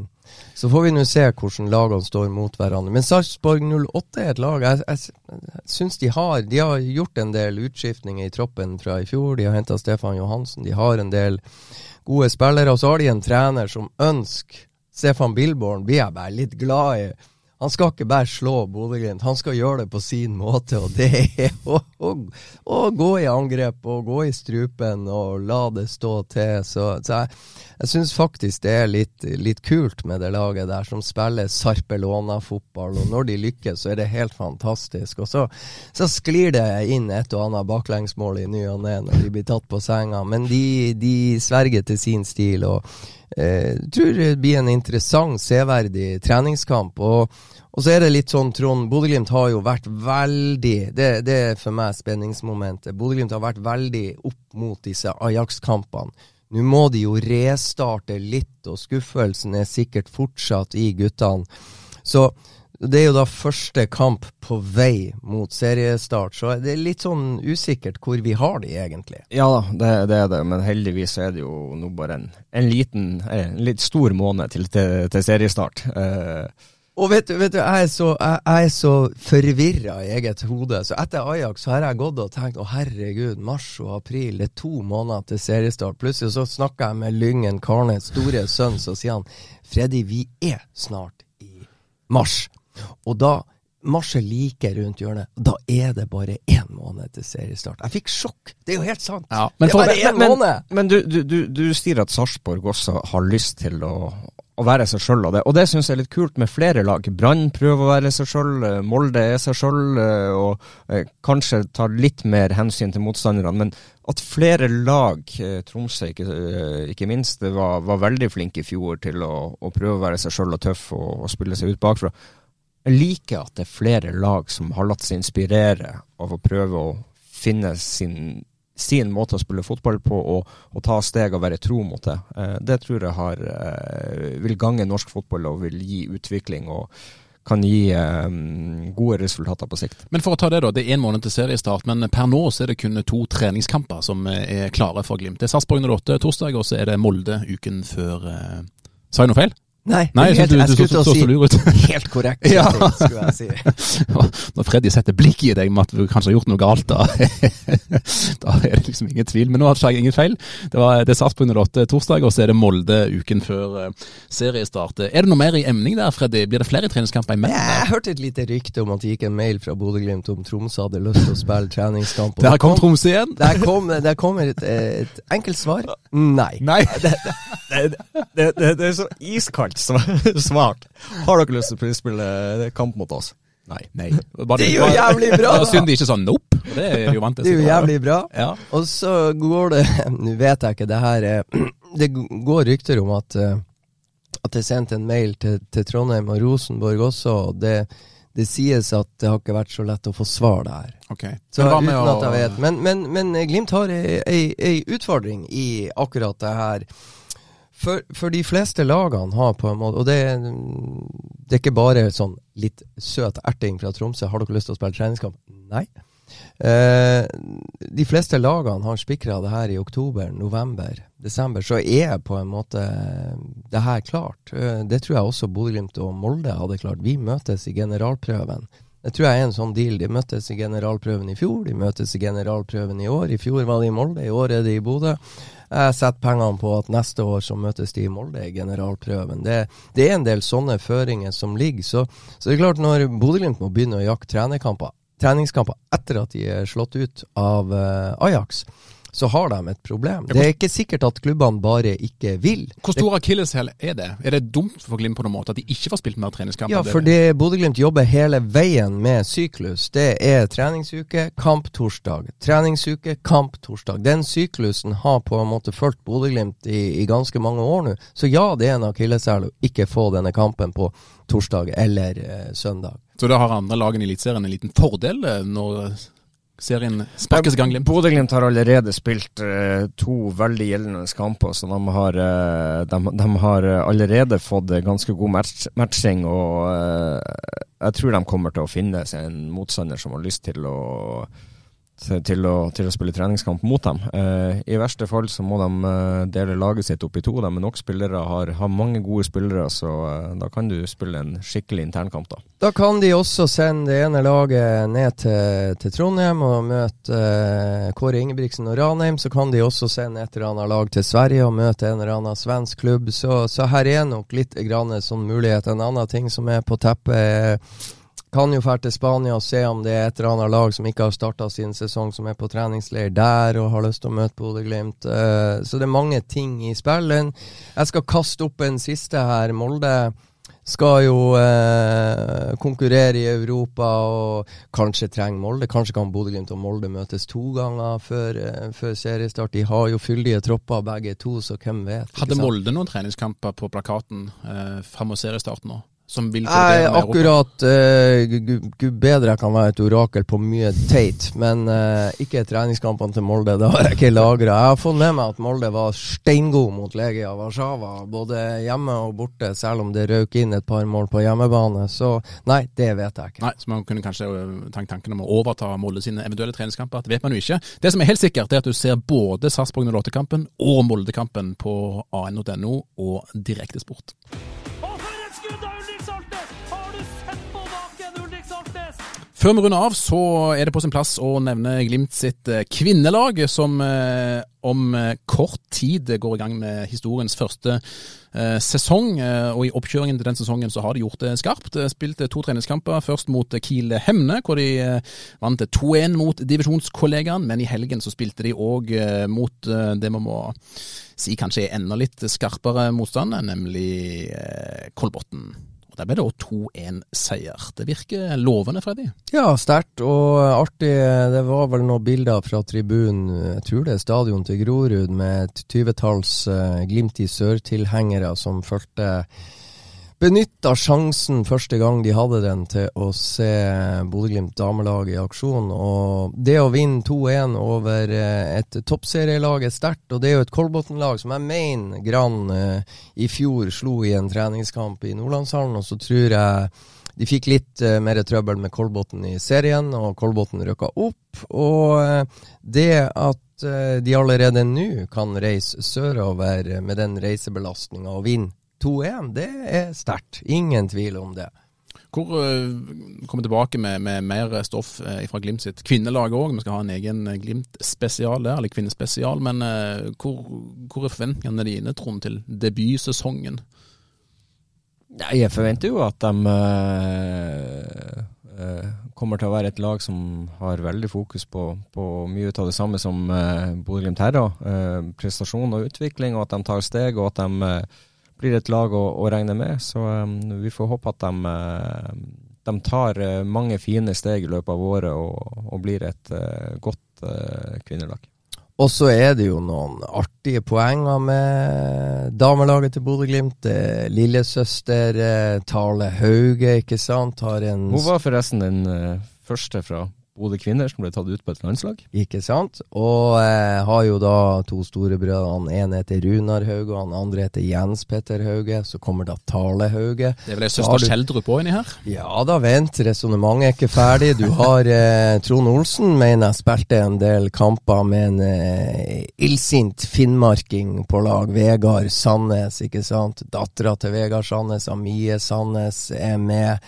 så får vi nå se hvordan lagene står mot hverandre. Men Sarpsborg 08 er et lag jeg, jeg, jeg syns de har De har gjort en del utskiftninger i troppen fra i fjor. De har henta Stefan Johansen. De har en del gode spillere. Og så har de en trener som ønsker Stefan Billborn blir jeg bare litt glad i han skal ikke bare slå Bodø-Glimt, han skal gjøre det på sin måte. Og det er å, å, å, gå i angrep og gå i strupen og la det stå til. Så, så jeg, jeg syns faktisk det er litt, litt, kult med det laget der, som spiller Sarpelona-fotball. Og når de lykkes, så er det helt fantastisk. Og så, så sklir det inn et og annet baklengsmål i ny og ne når de blir tatt på senga. Men de, de sverger til sin stil. og jeg eh, tror det blir en interessant, severdig treningskamp. Og, og, så er det litt sånn, Trond, Bodø-Glimt har jo vært veldig det, det, er for meg spenningsmomentet. Bodø-Glimt har vært veldig opp mot disse Ajax-kampene. Nå må de jo restarte litt, og skuffelsen er sikkert fortsatt i guttene. Så det er jo da første kamp på vei mot seriestart, så det er litt sånn usikkert hvor vi har de egentlig. Ja da, det, det er det, men heldigvis er det jo nå bare en, en liten, en litt stor måned til, til, til seriestart. Uh, og vet du, vet du, jeg er så, jeg, jeg så forvirra i eget hode. Så etter Ajax så har jeg gått og tenkt å herregud, mars og april, det er to måneder til seriestart. Plutselig så snakker jeg med Lyngen Karnes store sønn, så sier han Freddy, vi er snart i mars. Og da Mars er like rundt hjørnet. Da er det bare én måned til seriestart. Jeg fikk sjokk! Det er jo helt sant! Ja, det er bare én måned! Men, du, du, du, du sier at Sarpsborg også har lyst til å, å være seg sjøl, og det, og det syns jeg er litt kult med flere lag. Brann prøver å være seg sjøl, eh, Molde er seg sjøl, eh, og eh, kanskje tar litt mer hensyn til motstanderne. Men at flere lag, eh, Tromsø ikke, ikke minst, var, var, veldig flinke i fjor til å, å prøve å være seg sjøl og tøff og, og spille seg ut bakfra. Jeg liker at det er flere lag som har latt seg inspirere av å prøve å finne sin, sin måte å spille fotball på og, og, ta steg og være tro mot det. Eh, det tror jeg har, eh, vil gange norsk fotball og vil gi utvikling. og kan gi um, gode resultater på sikt. Men for å ta Det da, det er én måned til seriestart, men per nå så er det kun to treningskamper som er klare for Glimt. Det er Sarpsborg 08 torsdag, og så er det Molde uken før. Eh, sa jeg noe feil? Nei, Nei jeg, helt, jeg, skulle til å si helt korrekt. ja. skulle jeg si. Når Freddy setter blikk i deg med at du kanskje har gjort noe galt, da, da er det liksom ingen tvil. Men nå har jeg ingen feil. Det, var, det er Sarpsborg 08 torsdag, og så er det Molde uken før uh, seriestart. Er det noe mer i emning der, Freddy? Blir det flere treningskamper i imellom? Jeg hørte et lite rykte om at det gikk en mail fra Bodø-Glimt om Tromsø hadde lyst til å spille treningskamp. Der kom Tromsø igjen? Der kom, der kom et, et, enkelt svar. Nei. Nei. Det, det, det, det er så iskaldt svart. Har dere lyst til å spille kamp mot oss? Nei. Nei. Bare, det er jo jævlig bra! Da synd de ikke sa nope. Det er jo. Det er jo jævlig bra. Ja. Og så går det Nå vet jeg ikke, det her Det går rykter om at, eh, at det er sendt en mail til, til Trondheim og Rosenborg også. og det det sies at det har ikke vært så lett å få svar der. Okay. Så uten at jeg vet. Men, men, men Glimt har ei, ei, ei utfordring i akkurat det her. For, for, de fleste lagene har på en måte Og det, det, er ikke bare sånn litt søt erting fra Tromsø. Har dere lyst til å spille treningskamp? Nei. Eh, de fleste lagene har spikra det her i oktober, november, desember. Så er på en måte det her klart. Eh, det tror jeg også Bodø-Glimt og Molde hadde klart. Vi møtes i generalprøven. Det tror jeg er en sånn deal. De møttes i generalprøven i fjor, de møtes i generalprøven i år. I fjor var de i Molde, i år er de i Bodø. Jeg setter pengene på at neste år så møtes de i Molde i generalprøven. Det, det er en del sånne føringer som ligger. Så, så det er klart, når Bodø-Glimt må begynne å jakte treningskamper etter at de er slått ut av uh, Ajax, så har de et problem. Det er ikke sikkert at klubbene bare ikke vil. Hvor stor akilleshæl er det? Er det dumt for Glimt på noen måte at de ikke får spilt mer treningskamper? Ja, fordi Bodø-Glimt jobber hele veien med syklus. Det er treningsuke, kamp torsdag. Treningsuke, kamp torsdag. Den syklusen har på en måte fulgt Bodø-Glimt i, i, ganske mange år nå. Så ja, det er en akilleshæl å ikke få denne kampen på torsdag eller eh, søndag. Så da har andre lagene i Eliteserien en liten fordel eh, når serien sparkes i gang? Bodø-Glimt har allerede spilt uh, to veldig gjeldende kamper, så de har, uh, de, de har, allerede fått ganske god match, matching. Og uh, jeg tror de kommer til å finne seg en motstander som har lyst til å til å, til å, spille treningskamp mot dem. Eh, I verste fall så må de eh, dele laget sitt opp i to. Er nok spillere, har, har mange gode spillere, så eh, da kan du spille en skikkelig internkamp. Da Da kan de også sende det ene laget ned til, til Trondheim og møte eh, Kåre Ingebrigtsen og Ranheim. Så kan de også sende et eller annet lag til Sverige og møte en eller annen svensk klubb. Så, så her er nok litt grann sånn mulighet. En annen ting som er på teppet, kan jo dra til Spania og se om det er et eller annet lag som ikke har starta sin sesong, som er på treningsleir der og har lyst til å møte Bodø-Glimt. Uh, så det er mange ting i spill. Jeg skal kaste opp en siste her. Molde skal jo uh, konkurrere i Europa og kanskje trenger Molde. Kanskje kan Bodø-Glimt og Molde møtes to ganger før, uh, før, seriestart. De har jo fyldige tropper begge to, så hvem vet. Hadde Molde noen treningskamper på plakaten fram mot seriestarten nå? Som vil Nei, akkurat uh, Gud bedre jeg kan være et orakel på mye teit, men uh, ikke treningskampene til Molde. Det har jeg ikke lagra. Jeg har fått med meg at Molde var steingod mot Legia Warszawa, både hjemme og borte, selv om det røk inn et par mål på hjemmebane. Så nei, det vet jeg ikke. Nei, Så man kunne kanskje eh, tenkt tanken om å overta Molde sine eventuelle treningskamper. Det vet man jo ikke. Det som er helt sikkert, er at du ser både Sarpsborg 08-kampen og Molde-kampen på an.no og Direktesport. Før vi runder av, så er det på sin plass å nevne Glimt sitt eh, kvinnelag, som eh, om eh, kort tid går i gang med historiens første sesong. Og I oppkjøringen til den sesongen så har de gjort det skarpt. Spilte to treningskamper, først mot Kiel Hemne, hvor de vant 2-1 mot divisjonskollegaen. Men i helgen så spilte de òg mot det man må si kanskje er enda litt skarpere motstand, nemlig Kolbotn. Der ble det òg 2-1-seier. Det virker lovende, Freddy? Ja, sterkt og artig. Det var vel noen bilder fra tribunen, jeg tror det er stadion til Grorud, med et tyvetalls uh, Glimt i sør-tilhengere som fulgte benytta sjansen første gang de hadde den til å se Bodø-Glimt damelag i aksjon. Og det å vinne 2-1 over eh, et toppserielag er sterkt, og det er jo et Kolbotn-lag som jeg mener Gran eh, i fjor slo i en treningskamp i Nordlandshallen, og så tror jeg de fikk litt uh, mer trøbbel med Kolbotn i serien, og Kolbotn røkka opp. Og uh, det at uh, de allerede nå kan reise sørover med den reisebelastninga og vinne 2-1, det er sterkt. Ingen tvil om det. Hvor uh, kommer tilbake med, med, mer stoff uh, fra Glimt sitt kvinnelag òg. Vi skal ha en egen Glimt-spesial der, eller kvinnespesial. Men hvor, hvor, er forventningene dine, Trond, til debutsesongen? Jeg forventer jo at de kommer til å være et lag som har veldig fokus på, på mye av det samme som Bodø-Glimt her. prestasjon og utvikling, og at de tar steg, og at de blir et lag å, å regne med. Så um, vi får håpe at de, uh, de tar uh, mange fine steg i løpet av året og, og blir et uh, godt kvinnelag. Og så er det jo noen artige poenger med damelaget til Bodø-Glimt. Lillesøster Tale Hauge, ikke sant, har en Hun var forresten den første fra Bodø kvinner som ble tatt ut på et landslag. Ikke sant? Og eh, har jo da to storebrødre. En heter Runar Hauge, og han andre heter Jens Petter Hauge. Så kommer da Tale Hauge. Det er vel ei søster Skjeldrup Kjeldrup òg inni her? Ja da, vent. Resonnementet er ikke ferdig. Du har eh, Trond Olsen, mener jeg spilte en del kamper med en eh, illsint finnmarking på lag. Vegard Sandnes, ikke sant. Dattera til Vegard Sandnes, Amie Sandnes, er med.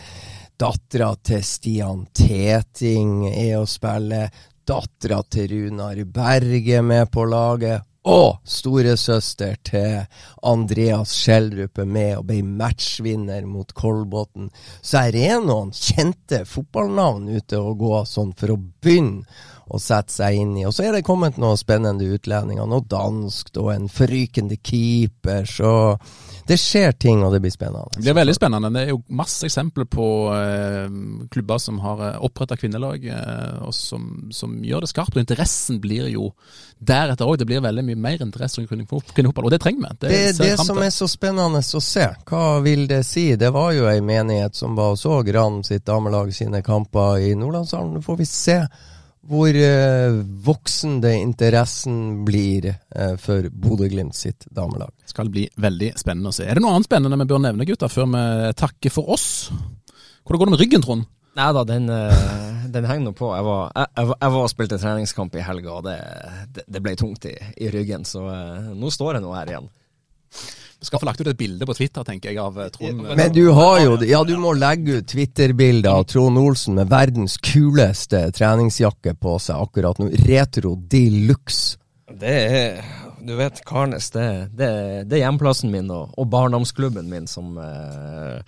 Dattera til Stian Teting er å spille. Dattera til Runar Berge er med på laget. Og storesøster til Andreas Schjelderup er med og ble matchvinner mot Kolbotn. Så her er noen kjente fotballnavn ute og gå sånn for å begynne å sette seg inn i. Og så er det kommet noen spennende utlendinger. Noe dansk og en forrykende keeper. Så det skjer ting, og det blir spennende. Det blir veldig spennende. Det er jo masse eksempler på eh, klubber som har eh, oppretta kvinnelag, eh, og som, som gjør det skarpt. Og interessen blir jo deretter òg. Det blir veldig mye mer interesse rundt kvinnefotball, og det trenger vi. Det er det som er så spennende å se. Hva vil det si? Det var jo ei menighet som var og så Gran sitt damelag sine kamper i Nordlandshallen. Nå får vi se hvor eh, voksende interessen blir eh, for Bodø-Glimt sitt damelag. skal bli veldig spennende å se. Er det noe annet spennende vi bør nevne, gutter, før vi takker for oss? Hvordan går det med ryggen, Trond? Nei da, den, eh, den henger nå på. Jeg var, jeg, jeg, var- jeg var og spilte treningskamp i helga, og det, det, det ble tungt i, i ryggen. Så eh, nå står jeg nå her igjen. Skal få lagt ut et bilde på Twitter, tenker jeg, av eh, Trond. Men du har jo Ja, du må legge ut Twitter-bilde av Trond Olsen med verdens kuleste treningsjakke på seg akkurat nå. Retro de luxe. Det er Du vet, Karnes, det, det, det er hjemplassen min og, og barndomsklubben min som eh,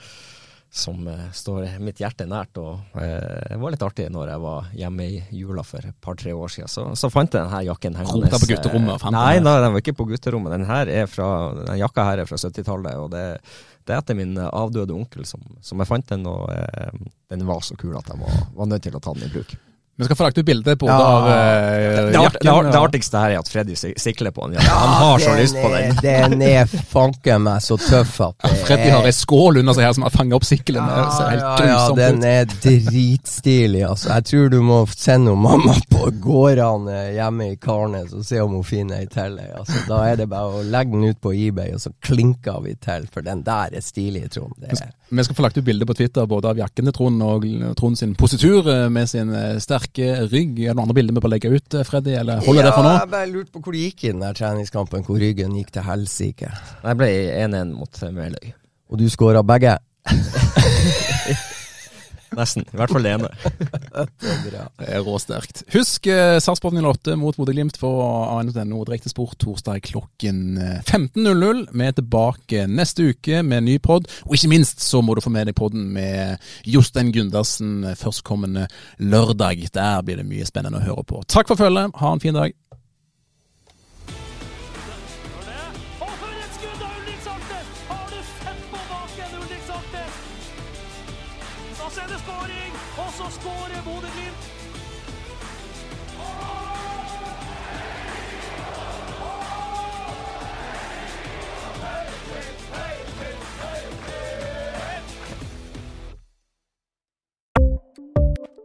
som eh, står mitt hjerte nært. og eh, Det var litt artig når jeg var hjemme i jula for et par-tre år siden. Så, så fant jeg denne jakken hengende. Rota på gutterommet og fant Nei, den? nei, den var ikke på gutterommet. Den, her er fra, den jakka her er fra 70-tallet. og det, det er etter min eh, avdøde onkel som, som jeg fant den, og eh, den var så kul at jeg var, var nødt til å ta den i bruk. Vi skal få lagt ut bilde både Ja. av uh, Det, art, det, det artigste her er at Freddy sikler på den. Ja, Han har så lyst på den. Den er fanken meg så tøff at ja, Freddy har ei skål under seg her som har fanga opp sykkelen. Det ser helt ja, ja, den er dritstilig, altså. Jeg tror du må sende mamma på gårdene hjemme i Karnes og se om hun finner ei til. Altså, da er det bare å legge den ut på eBay, og så klinker vi til, for den der er stilig, Trond. Det er Vi skal få lagt ut bilde på Twitter både av jakken til Trond og Trond sin positur eh, med sin eh, sterke rygg. Er det noen andre bilder vi bør legge ut, eh, Freddy, eller holder det for nå? Ja, jeg bare lurte på hvor det gikk i den der treningskampen, hvor ryggen gikk til helsike. Jeg ble 1-1 mot Meløy. Og du skåra begge. Nesten. I hvert fall ene. Det er er råsterkt. Husk eh, Sarpsborg 08 mot Bodø-Glimt på ANNO Direktesport torsdag klokken eh, 15.00. Vi er tilbake neste uke med ny pod, og ikke minst så må du få med deg podden med Jostein Gundersen eh, førstkommende lørdag. Der blir det mye spennende å høre på. Takk for følget, ha en fin dag.